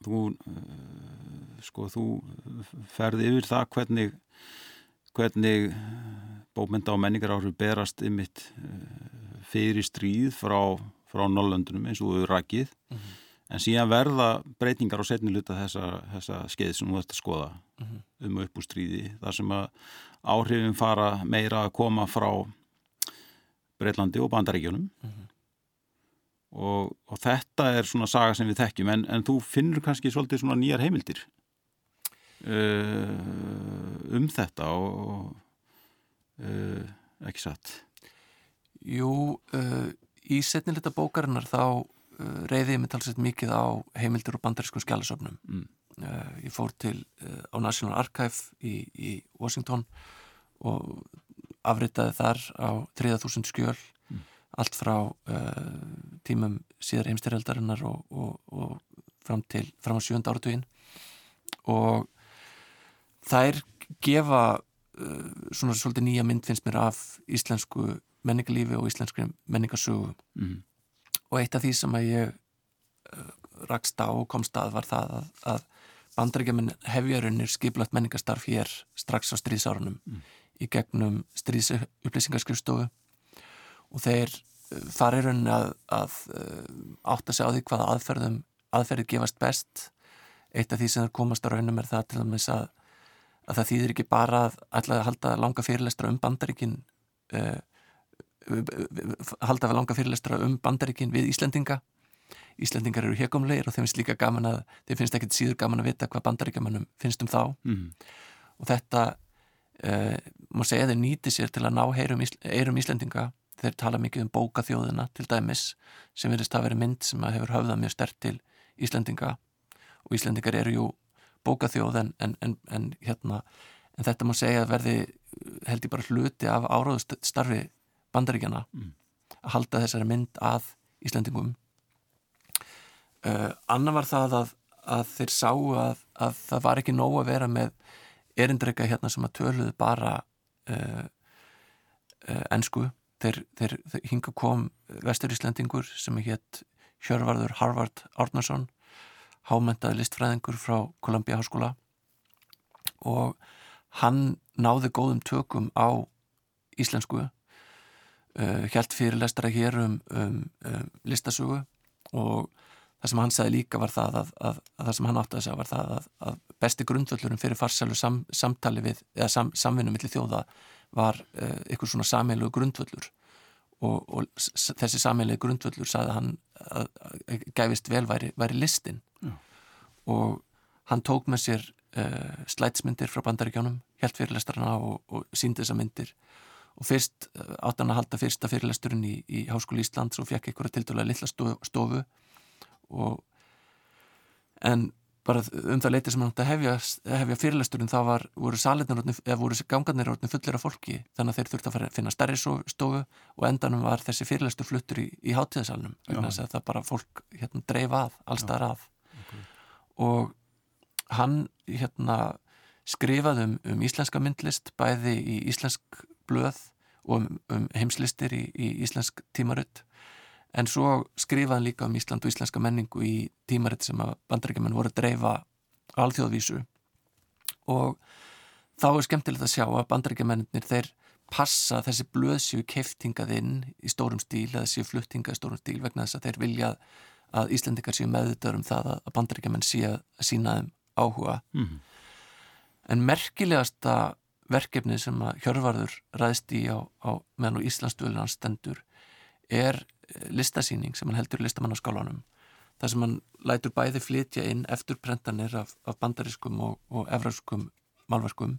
[SPEAKER 1] þú uh, sko þú ferði yfir það hvernig hvernig bókmynda og menningar áhrif berast ymitt uh, fyrir stríð frá, frá Norrlöndunum eins og rækið mm -hmm. en síðan verða breytingar á setni luta þessa, þessa skeið sem þú ert að skoða mm -hmm. um upp úr stríði þar sem að áhrifin fara meira að koma frá Breitlandi og Bandaríkjónum mm -hmm. Og, og þetta er svona saga sem við þekkjum en, en þú finnur kannski svolítið svona nýjar heimildir uh, um þetta og uh, ekki satt
[SPEAKER 2] Jú uh, í setnilita bókarinnar þá uh, reyði ég mig talsett mikið á heimildir og bandarískum skjálasöfnum mm. Uh, ég fór til uh, á National Archive í, í Washington og afritaði þar á 3000 skjöl. Allt frá uh, tímum síðar heimstyrjaldarinnar og, og, og fram til fram á sjönda áratugin og þær gefa uh, svona svolítið nýja mynd finnst mér af íslensku menningarlífi og íslenskri menningarsögu
[SPEAKER 1] mm.
[SPEAKER 2] og eitt af því sem að ég uh, rakst á og komst að var það að, að bandaríkjaman hefjarunir skiplagt menningarstarf hér strax á stríðsárunum
[SPEAKER 1] Mm.
[SPEAKER 2] í gegnum stríðsupplýsingarskrifstofu og þeir farir rauninni að, að uh, átta sig á því hvaða aðferðum aðferðir gefast best. Eitt af því sem þeir komast á raunum er það til dæmis að, að það þýðir ekki bara að að halda langa fyrirlestra um bandaríkin uh, halda langa fyrirlestra um bandaríkin við Íslendinga. Íslendingar eru hekumlegir og þeim finnst líka gaman að þeim finnst ekkit síður gaman að vita hvað bandaríkjamannum finnst um þá.
[SPEAKER 1] Mm.
[SPEAKER 2] og þetta uh, má segja þeir nýti sér til að ná heyrum, heyrum Íslendinga þeir tala mikið um bókaþjóðina til dæmis sem verðist að vera mynd sem að hefur höfðað mjög stert til Íslendinga. Og Íslendingar eru jú bókaþjóð en, en, en, en hérna en þetta má segja að verði held ég bara hluti af áráðustarfi bandaríkjana
[SPEAKER 1] Mm.
[SPEAKER 2] að halda þessari mynd að Íslendingum. Uh, annar var það að, að þeir sáu að, að það var ekki nóg að vera með erindreika hérna sem að töluðu bara uh, uh, ensku þeir, þeir, þeir hinga kom vestur Íslendingur sem er hétt Hjörvarður Harvard Árnason hámentaði listfræðingur frá Columbia Háskóla. Og hann náði góðum tökum á íslensku uh, hjælt fyrirlestara hér um, um, um listasögu. Og það sem hann sagði líka var það að, að, að það sem hann átti að segja var það að, að besti grundvöldurum fyrir farsælu sam, samtali við, eða sam, samvinnu millir þjóða var uh, ykkur svona sameilu grundvöldur og, og þessi sameilu grundvöldur sagði hann að, að gæfist vel væri, væri listin.
[SPEAKER 1] Já.
[SPEAKER 2] og hann tók með sér uh, slætsmyndir frá bandaríkjánum hjælt fyrirlestarana og, og síndi þessa myndir. Og fyrst uh, átt hann að halda fyrsta fyrirlesturinn í, í Háskóli Íslands og fekk einhverja tildulega stofu, stofu. Og en bara um það leiti sem hann átti að hefja, hefja fyrirlesturinn þá var, voru voru gangarnir orðin fullir af fólki þannig að þeir þurfti að finna stærri stofu og endanum var þessi fyrirlestur fluttur í, í hátíðasalunum það bara fólk hérna dreif að, allstaðar að.
[SPEAKER 1] Ok.
[SPEAKER 2] og hann hérna skrifaði um, um íslenska myndlist bæði í íslensk blöð og um, um heimslistir í, í íslensk tímarutt en svo skrifaði hann líka um Ísland og íslenska menningu í tímarutt sem að bandaríkjumenn voru að dreifa alþjóðvísu og þá er skemmtilegt að sjá að bandaríkjumennir þeir passa þessi blöð séu keftingað inn í stórum stíl eða séu fluttingað í stórum stíl vegna þess að þeir vilja að Íslandikar séu meðutöður um það að bandaríkjumenn séu að sína þeim áhuga
[SPEAKER 1] Mm.
[SPEAKER 2] en merkilegasta verkefni sem að Hjörvarður ræðst í á, á meðan og Íslandsdölinn stendur er listasýning sem hann heldur í listamannarskálanum þar sem hann lætur bæði flytja inn eftirprentanir af, af bandarískum og, og evróskum málverkum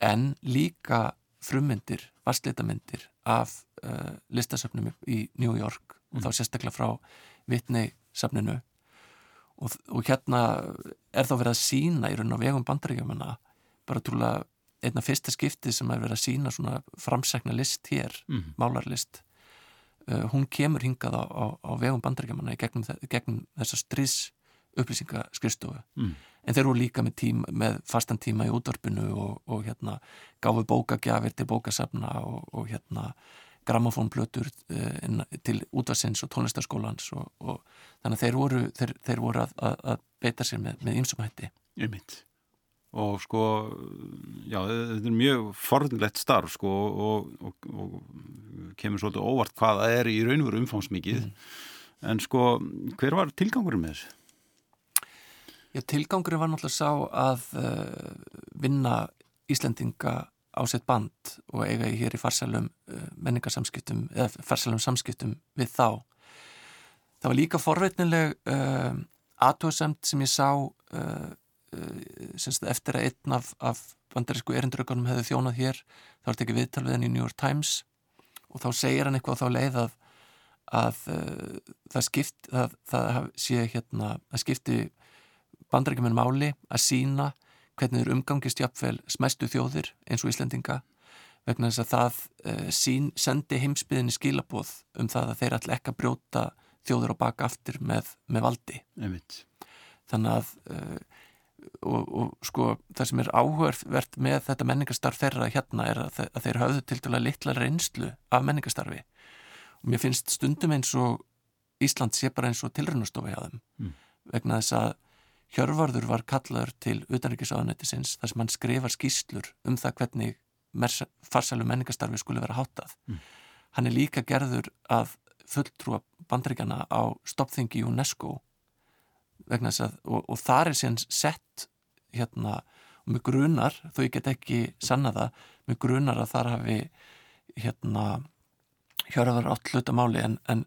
[SPEAKER 2] en líka frummyndir, varsleitamyndir af uh, listasöfnum í New York og þá sérstaklega frá Whitney safninu og, og hérna er þá verið að sína í raun og vegum bandaríkjumanna bara trúlega einna fyrsta skipti sem er verið að sína svona framsækna list hér,
[SPEAKER 1] Mm.
[SPEAKER 2] málarlist hún kemur hingað á, á, á vegum bandaríkjumanna í gegnum, gegnum þessa stríðs upplýsingaskristofu
[SPEAKER 1] Mm.
[SPEAKER 2] en þeir voru líka með, tíma, með fastan tíma í útvarpinu og, og hérna gáfu bókagjafir til bókasafna og, og hérna grammofónblötur uh, til útvarsins og tónlistarskólans og, og þannig að þeir voru, þeir, þeir voru að, að, að beita sér með, með ymsum hætti
[SPEAKER 1] Einmitt. Og sko, já, þetta er mjög forðinlegt starf sko og, og, og kemur svolítið óvart hvað það er í raun og veru umfangsmikið. En sko, hver var tilgangurinn með þessu?
[SPEAKER 2] Já, tilgangurinn var náttúrulega sá að uh, vinna Íslendinga á sitt band og eiga í hér í farsælum uh, menningarsamskiptum eða farsælum samskiptum við þá. Það var líka forveitnileg uh, aðtóðsamt sem ég sá semst, eftir að einn af, af bandarísku erindrökunum hefði þjónað hér þá var tekið viðtal við hann í New York Times og þá segir hann eitthvað á þá leið að, að uh, það skipt það, það sé hérna það skipti bandaríkjumenn máli að sína hvernig þeir umgangist jafnvel smæstu þjóðir eins og Íslendinga vegna þess að það uh, sín, sendi heimsbyðinni skilaboð um það að þeir ætla ekki að brjóta þjóður á baka aftur með, með valdi
[SPEAKER 1] Einmitt.
[SPEAKER 2] þannig að uh, og, og sko það sem er áhverfvert með þetta menningastarf þeirra hérna er að, að þeir hafðu til dæla litla reynslu af menningastarfi og mér finnst stundum eins og Ísland sé bara eins og tilröðnustofi á þeim mm. vegna þess að Hjörvarður var kallaður til utanrikiðsáðanetisins þar sem hann skrifar skýslur um það hvernig farsælu menningastarfi skulle vera hátað. Mm. Hann er líka gerður að fulltrúa bandryggjana á stoppþingi UNESCO að, og, og þar er síðan sett hérna, og mjög grunar, þó ég get ekki sanna það, mjög grunar að þar hafi hérna Hjörvarður átt hlutamáli en, en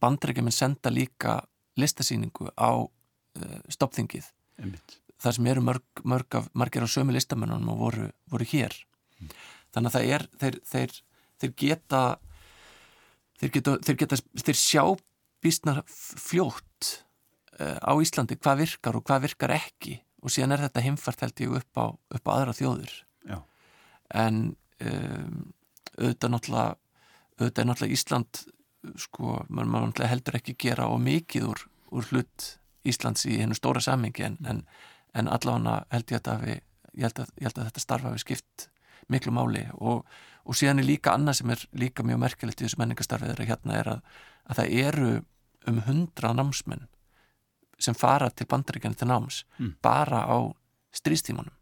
[SPEAKER 2] bandryggjum senda líka listasýningu á uh, stoppþingið þar sem eru mörg, mörg af, margir á sömu listamennunum og voru, voru hér. Mm. þannig að það er þeir, þeir, þeir geta þeir geta þeir, geta, þeir sjá býstnar fljótt á Íslandi hvað virkar og hvað virkar ekki? Og síðan er þetta heimfært held ég upp á, upp á aðra þjóður Já. en um, auðvitað náttúrulega auðvitað er náttúrulega Ísland sko, mann heldur ekki gera og mikið úr, úr hlut Íslands í hennu stóra sammingi en, en, en allavega held ég að, við, ég, held að, ég held að þetta starfa við skipt miklu máli. Og, og síðan er líka annað sem er líka mjög merkilegt í þessu menningastarfið þeirra hérna er að, að það eru um hundra námsmenn sem fara til bandaríkjana til náms mm. bara á strístímanum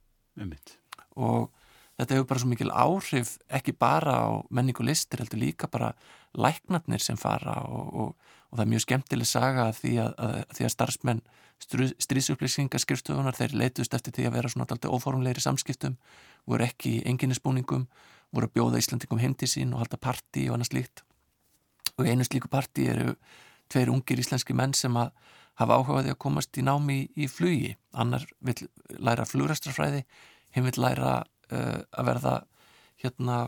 [SPEAKER 2] og þetta hefur bara svo mikil áhrif ekki bara á menningu listir heldur líka bara læknarnir sem fara og, og, og það er mjög skemmtileg saga að því að, að, að, að starfsmenn stríðsupplýsingaskriftuðunar þeir leitust eftir því að vera svona alltaf óformleiri samskiptum, voru ekki í enginnispúningum, voru að bjóða Íslandingum heimti sín og halda parti og annað slíkt. Og einu slíku parti eru tveir ungir íslenski menn sem að hafa áhugaði að komast í námi í, í flugi, annar vil læra flugrastrafræði, hinn vil læra uh, að verða hérna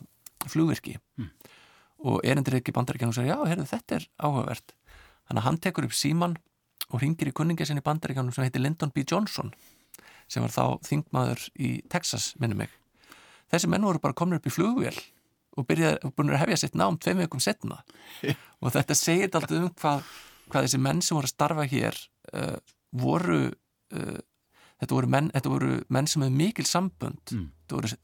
[SPEAKER 2] flugvirki. Mm. og erindir ekki bandaríkjan og segja já, heyrðu, þetta er áhugavert. Þannig að hann tekur upp síman og ringir í kunninga sinni bandaríkjanum sem heitir Lyndon B. Johnson sem var þá þingmaður í Texas, minnum mig. Þessi menn voru bara komin upp í flugvél og byrjaði, að hefja sitt nám tveim vikum setna og þetta segir alltaf um hvað, hvað þessi menn sem voru að starfa hér uh, voru uh, þetta voru menn, þetta voru menn sem hefði mikil sambund mm. þetta voru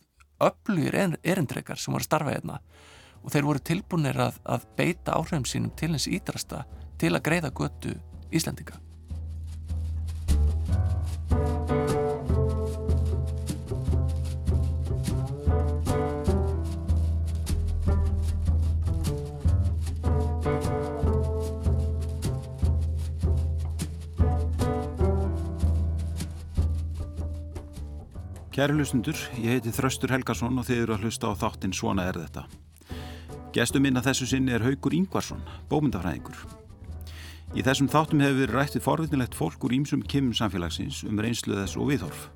[SPEAKER 2] öflugir erindrekar sem voru að starfa hérna. Og þeir voru tilbúinir að, að beita áhrifum sínum til hins ídrasta til að greiða götu Íslandika
[SPEAKER 1] Kæri hlustundur, ég heiti Þraustur Helgarsson og þið eru að hlusta á þáttinn Svona er þetta. Gestum minn að þessu sinni er Haugur Ingvarsson, bómyndafræðingur. Í þessum þáttum hefur verið rættið forvitinlegt fólk úr ímsum kemum samfélagsins um reynslu þess og viðhorf.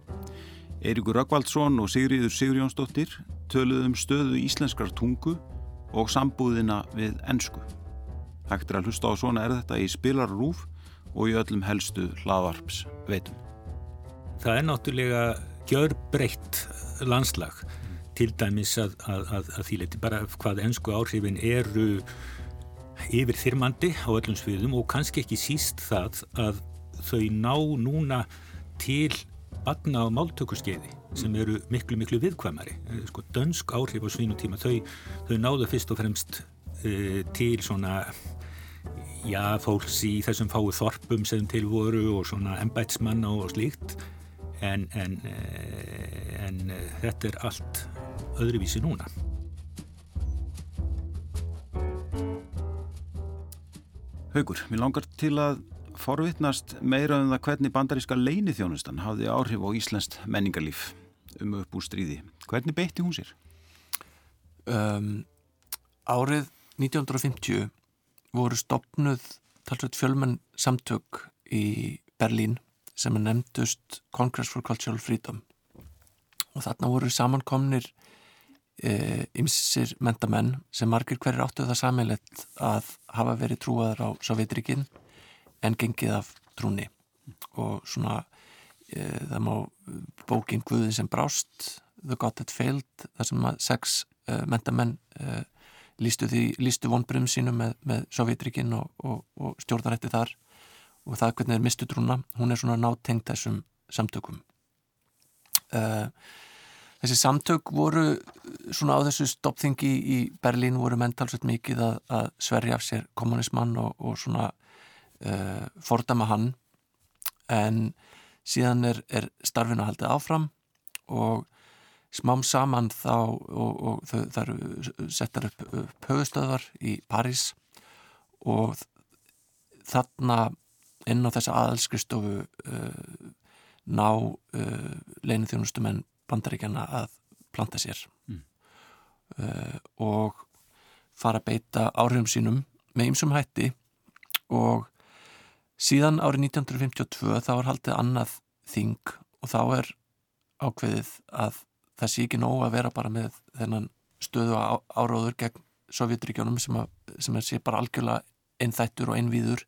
[SPEAKER 1] Eiríkur Röggvaldsson og Sigriður Sigurjónsdóttir töluðum um stöðu íslenskrar tungu og sambúðina við ennsku. Hægt er að hlusta á Svona er þetta í spilarrúf og í öllum helstu hlaðvarps veitum.
[SPEAKER 3] Það er náttúrulega gjör breytt landslag. Til dæmis að, að, að, að því leti bara hvað ennsku áhrifin eru yfir þyrmandi á öllum sviðum og kannski ekki síst það að þau ná núna til batna á máltökuskeiði sem eru miklu miklu viðkvæmari. Eh, sko dönsk áhrif á svínutíma þau, þau náðu fyrst og fremst uh, til svona já fólks í þessum fáu þorpum sem til voru og svona embætsmanna og slíkt en, en, eh, en eh, þetta er allt öðruvísi núna.
[SPEAKER 1] Haugur, mér langar til að forvittnast meira um það hvernig bandaríska leinithjónustan hafði áhrif á Íslandst menningarlíf um upp úr stríði. Hvernig beitti hún sér?
[SPEAKER 2] Um, árið 1950 voru stopnuð talsveit fjölmenn samtök í Berlín sem er nefndust Congress for Cultural Freedom. Og þarna voru samankomnir ymsir e, mentamenn sem margir hverjir áttu það samilegt að hafa verið trúaður á Sovjetrikinn en gengið af trúni og svona e, það má bókin Guði sem brást The God That Failed þar sem sex e, mentamenn e, lístu, lístu vonbrum sínum með, með Sovjetrikinn og, og, og stjórnarætti þar og það hvernig þeir mistu trúna, hún er svona nátengt þessum samtökum. Uh, þessi samtök voru svona á þessu stoppþingi í Berlín voru mentalsveit mikið að, að sverja af sér kommunismann og, og svona uh, fordama hann. En síðan er, er starfin að haldið áfram og smám saman þá og, og þau, það eru settar upp, höfustöðvar í París og þarna inn á þessa aðalskristofu uh, ná uh, leinu þjónustumenn bandaríkjana að planta sér. Mm. uh, og fara að beita áhrifum sínum með ymsum hætti. Og síðan árið 1952 þá er haldið annað þing og þá er ákveðið að það sé ekki nóg að vera bara með þennan stöðu áráður gegn Sovjetríkjónum sem, sem er sé bara algjörlega einn þættur og einn víður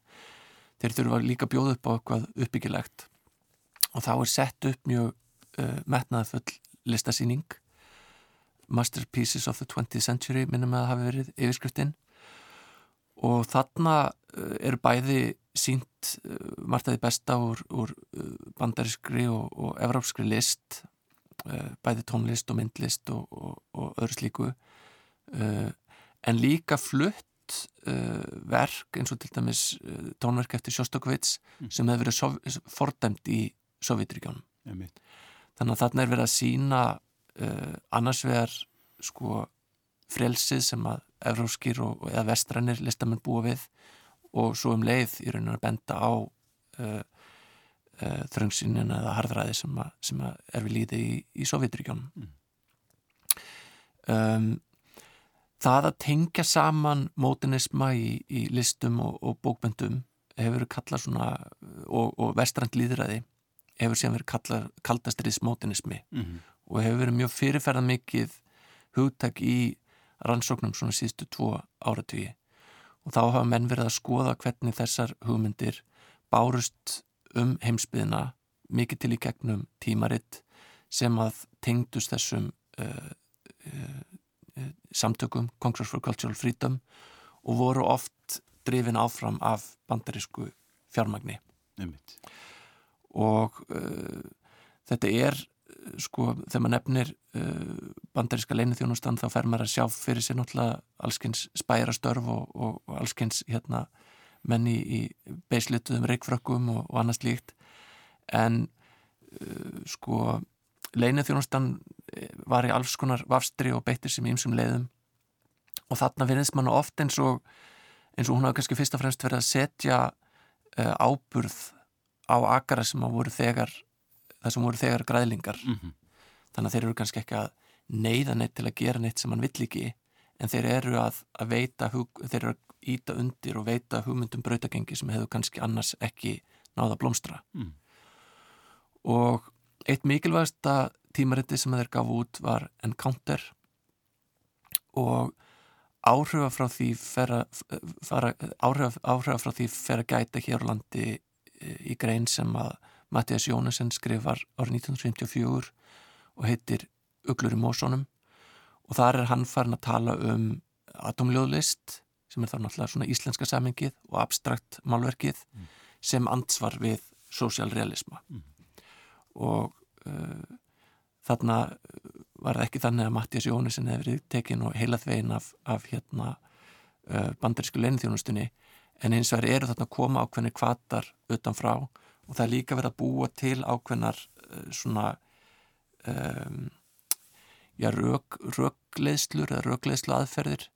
[SPEAKER 2] þeir þurfa líka að bjóða upp á eitthvað uppbyggilegt. Og þá er sett upp mjög uh, metnaðafull listasýning. Masterpieces of the 20th Century minnum að hafi verið yfirskriftin. Og þarna uh, eru bæði sínt uh, margtaði besta úr, úr bandarískri og, og evrópskri list bæði tónlist og myndlist og, og, og öðru slíku. En líka flutt verk eins og til dæmis tónverk eftir Sjóstakovits mm. sem hefur verið fordæmt í Sovjetríkjónum þannig að þarna er verið að sína annars vegar sko frelsið sem að evróskir og, eða vestrannir listamenn búa við og svo um leið í rauninu að benda á uh, uh, þröngsinin eða harðræði sem, að, sem að er við líði í, í Sovjetríkjónum mm. um, það að tengja saman mótinisma í, í listum og, og bókbendum hefur verið kallað svona og, og vestrand líðræði hefur síðan verið kallað kaldastriðs mótinismi mm -hmm. og hefur verið mjög fyrirferðan mikið hugtak í rannsóknum svona síðustu tvo áratvíi og þá hafa menn verið að skoða hvernig þessar hugmyndir bárust um heimsbyðina mikið til í gegnum tímaritt sem að tengdust þessum uh, uh, samtökum Congress for Cultural Freedom og voru oft drifin áfram af bandarísku fjármagni
[SPEAKER 1] Nefnt.
[SPEAKER 2] og þetta er sko þegar maður nefnir uh, bandaríska leinithjónustan þá fer maður að sjá fyrir sér náttúrulega allskins spærastörf og, og, og allskins hérna menni í beislituðum reikfrökkum og, og annars líkt en uh, sko leinithjónustan eh, var í alls konar vafstri og beittir sem ímsum leiðum og þarna finnst mann ofta eins og eins og hún hafa kannski fyrst og fremst verið að setja uh, áburð á akara sem að voru þegar það sem voru þegar græðlingar mm -hmm. þannig að þeir eru kannski ekki að neyða neitt til að gera neitt sem hann vill ekki en þeir eru að, að veita hug, þeir eru að íta undir og veita hugmyndum brautagengi sem hefur kannski annars ekki náða blómstra mm. og eitt mikilvægasta tímariti sem þeir gaf út var Encounter og áhrifa frá því fara, fara, áhrifa, áhrifa frá því fer að gæta hér á landi í grein sem að Mattias Jónesen skrifar árið 1954 og heitir Uglur í mósónum og þar er hann farin að tala um atomljóðlist sem er þá náttúrulega svona íslenska samengið og abstrakt málverkið mm. sem ansvar við sósjálrealisma mm. og þarna var það ekki þannig að Mattias Jónesen hefur tekin og heilað veginn af, af hérna uh, bandarísku leinþjónustunni en eins og það eru þarna að koma ákveðni kvatar utanfrá og það er líka verið að búa til ákveðnar uh, svona um, já, rök, rökleiðslur eða rökleiðslu aðferðir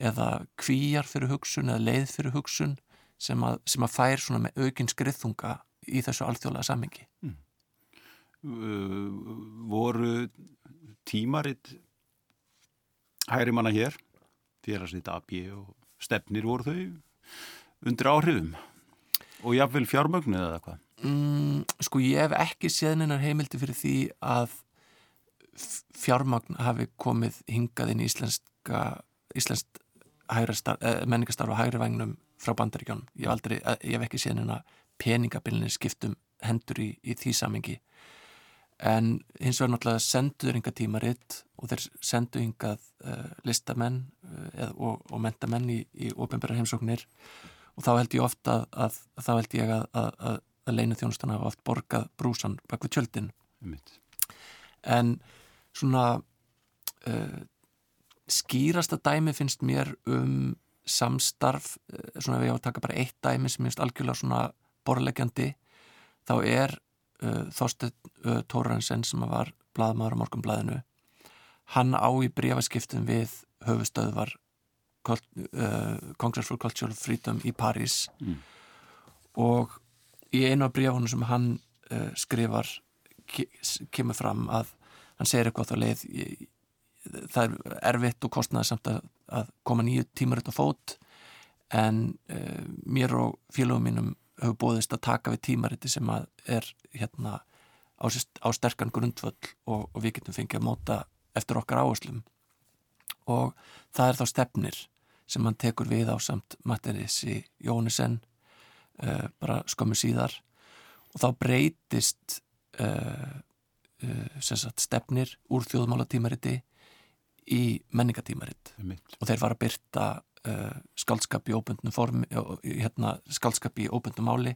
[SPEAKER 2] eða kvíjar fyrir hugsun eða leið fyrir hugsun sem að, sem að fær svona með aukinn skriðþunga í þessu alþjóðlega sammingi mm.
[SPEAKER 1] Uh, voru tímaritt hægri manna hér félagsnýtt AB og stefnir voru þau undir áhrifum og jáfnvel fjármögnu eða hvað
[SPEAKER 2] Mm, sko ég hef ekki séð neinar heimildi fyrir því að fjármagn hafi komið hingað inn í íslenska íslenskt eh, menningastarf og hægri vagnum frá bandaríkjónum. Ég, eh, ég hef ekki séð neina peningabilinir skiptum hendur í, í því samengi. En hins vegar náttúrulega senduður yngar tímaritt og þeir sendu yngað uh, eh, listamenn uh, og, og mentamenn í, í ofinbæra heimsóknir. Og þá held ég ofta að, að, þá held ég að, að að leinu þjónustan hafa oft borgað brúsan bak við tjöldin. En svona uh, skýrasta dæmi finnst mér um samstarf svona ef ég á að taka bara eitt dæmi sem finnst algjörlega svona borlegjandi þá er Þorstein uh, Tóransen sem var blaðmaður á morgunblæðinu hann á í brefaskiptum við höfustöðvar uh, Congress for Cultural Freedom í París mm. og í einu af brefunum sem hann uh, skrifar ke kemur fram að hann segir eitthvað þá leið það er erfitt og kostnaði samt að, að koma nýju tímar út á fót en uh, mér og félagum mínum hefur bóðist að taka við tímariti sem að er hérna á, á sterkan grundvöll og, og við getum fengið að móta eftir okkar áherslum. Og það er þá stefnir sem hann tekur við á samt Matterissi Jónisen uh, bara skömmu síðar. Og þá breytist uh, uh, sagt, stefnir úr þjóðmálatímariti í menningatímarit og þeir var að byrta skaldskap í óbundnum formi hérna, skaldskap í óbundnum máli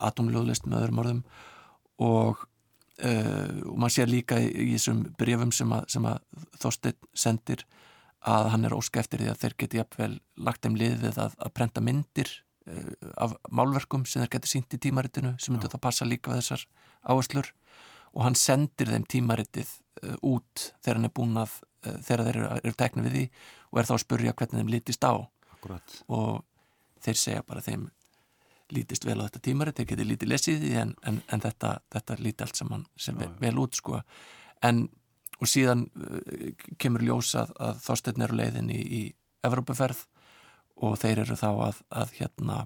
[SPEAKER 2] atomljóðlist með öðrum orðum. Og Uh, og maður sér líka í, í þessum brefum sem að, að Þorstein sendir að hann er óska eftir því að þeir geti jafnvel lagt þeim lið við að, að prenta myndir uh, af málverkum sem þeir geti sínt í tímaritinu sem myndur þá passa líka við þessar áherslur. Og hann sendir þeim tímaritið uh, út þegar hann er búin að þegar þeir eru, eru teknið við því og er þá að spurja hvernig þeim lítist á.
[SPEAKER 1] Akkurat.
[SPEAKER 2] og þeir segja bara þeim lítist vel á þetta tímari, þeir geti lítið lesið því en, en, en þetta, þetta líti allt saman sem vel, vel út sko. En og síðan uh, kemur ljósað að þorstein eru leiðin í, í Evrópaferð og þeir eru þá að, að hérna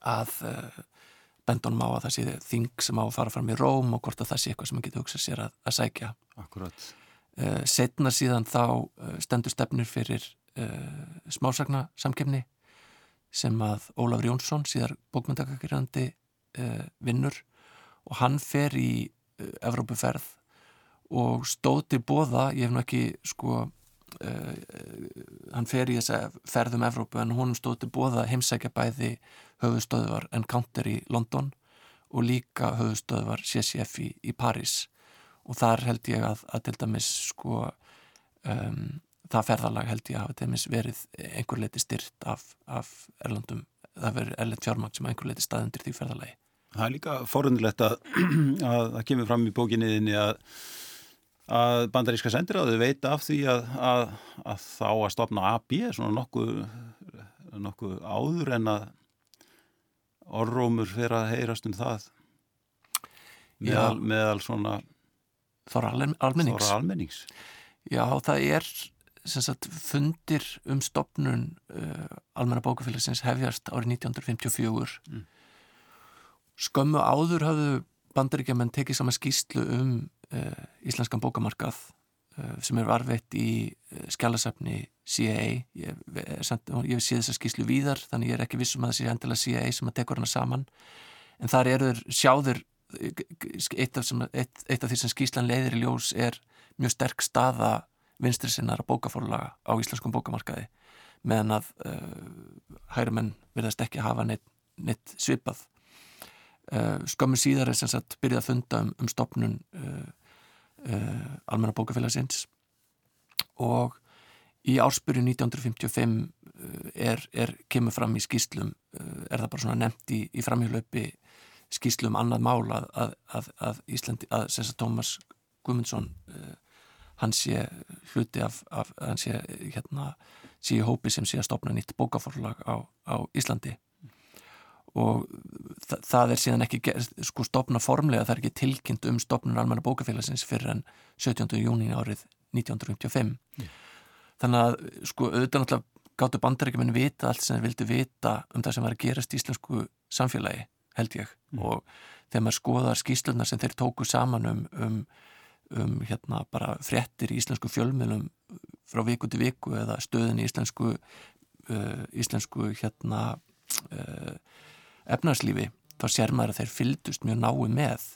[SPEAKER 2] að uh, bendunum á að það sé þing sem á að fara fram í Róm og hvort að það sé eitthvað sem maður getur hugsað sér að, að sækja.
[SPEAKER 1] Akkurat
[SPEAKER 2] Setna síðan þá uh, stendur stefnir fyrir uh, smásagna samkefni sem að Ólafur Jónsson síðar bókmyndakakirandi uh, vinnur og hann fer í Evrópuferð og stóð til bóða, ég hef nú ekki sko hann fer í þessa ferðum Evrópu en hún stóð til bóða heimsækja bæði höfustöðvar Encounter í London og líka höfustöðvar CCF í, í Paris og þar held ég að, að til dæmis sko um, það ferðalag held ég að hafa verið einhver leiti styrt af, af erlandum, það verið erlend fjármang sem einhver leiti staðundir því ferðalagi.
[SPEAKER 1] Það er líka forundilegt að það kemur fram í bókinniðinni að, að bandaríska sendiráðu veit af því að, að, að þá að stopna AB svona nokkuð nokku áður en að orrómur fyrir að heyrast um það. Meðal, meðal svona
[SPEAKER 2] Þóra almennings.
[SPEAKER 1] Þóra almennings
[SPEAKER 2] Já, það er sagt, fundir um stopnun uh, almenna bókafélagsins hefjast árið 1954 mm. skömmu áður hafðu bandaríkjaman tekið saman skýslu um uh, íslenskan bókamarkað uh, sem er varveitt í uh, skjálasafni CIA ég, samt, ég hef síð þessa skýslu víðar þannig ég er ekki vissum að það sé endilega CIA sem að tekur hana saman en þar eru sjáður eitt af, sem, eitt, eitt af því sem skýslan leiðir í ljós er mjög sterk staða vinstri sinnar bókafórlaga á íslenskum bókamarkaði meðan að uh, hærumenn verðast ekki hafa neitt, neitt svipað. Uh, skömmu síðar er sem sagt byrjað að funda um, um stopnun uh, uh almenna bókafélagsins og í ársbyrju 1955 uh, er, er kemur fram í skýslum er það bara svona nefnt í, í framhjálöpi skýslum annað mál að, að, að, Íslandi, að sem sagt Tómas Gumundsson hann sé hluti af, af hann sé hérna sé í hópi sem sé að stopna nýtt bókaforlag á, á Íslandi og þa það er síðan ekki sko stopna formlega, það er ekki tilkynnt um stopnun almenna bókafélagsins fyrir en 17. júni árið 1955 mm. þannig að sko auðvitað náttúrulega gáttu bandarækjumenn vita allt sem þeir vildi vita um það sem var að gerast í íslensku samfélagi held ég mm. og þegar maður skoðar skýslunar sem þeir tóku saman um, um um hérna bara frettir í íslensku fjölmjölum frá viku til viku eða stöðin í íslensku uh, íslensku hérna uh, efnarslífi þá sér maður að þeir fyldust mjög nái með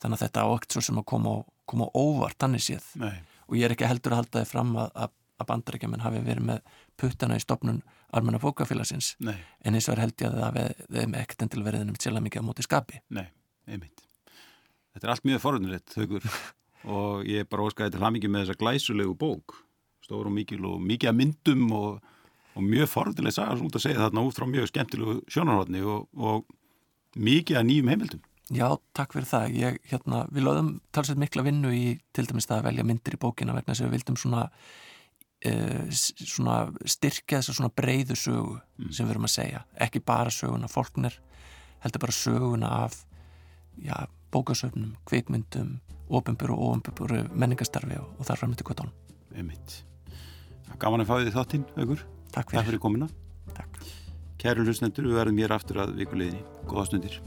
[SPEAKER 2] þannig að þetta ákt svo sem að koma, koma óvart þannig séð
[SPEAKER 1] Nei.
[SPEAKER 2] og ég er ekki heldur að halda þið fram að, að, að bandarækjaman hafi verið með puttana í stopnun almenna bókafélagsins. En eins og er held ég að það hefði ekkert enn til verðinum sjálf mikið á móti skapi.
[SPEAKER 1] Nei, einmitt. Þetta er allt mjög forunrætt, Haugur, og ég er bara óskaði til hlæmingi með þessa glæsulegu bók, stór og mikil og mikið að myndum og, og mjög forunrætt saga svona út að segja þarna út frá mjög skemmtilegu sjónarhóttni og, og mikið að nýjum heimildum.
[SPEAKER 2] Já, takk fyrir það. Ég, hérna, við lögðum talsveit mikla vinnu í til dæmis það að velja myndir í bókina vegna að við vildum svona, svona styrkja þessa svona breyðu sögu mm. sem við erum að segja. Ekki bara söguna fólknir, heldur bara söguna af já, bókasöfnum, kvikmyndum, ofinbjörn og ofinbjörn menningastarfi og, og þar framöndi kvötan.
[SPEAKER 1] Einmitt. Gaman að fá því þáttinn, aukur.
[SPEAKER 2] Takk fyrir.
[SPEAKER 1] Takk fyrir komina.
[SPEAKER 2] Takk.
[SPEAKER 1] Kæru hlustnendur, við verðum hér aftur að vikuleginni. Góða stundir.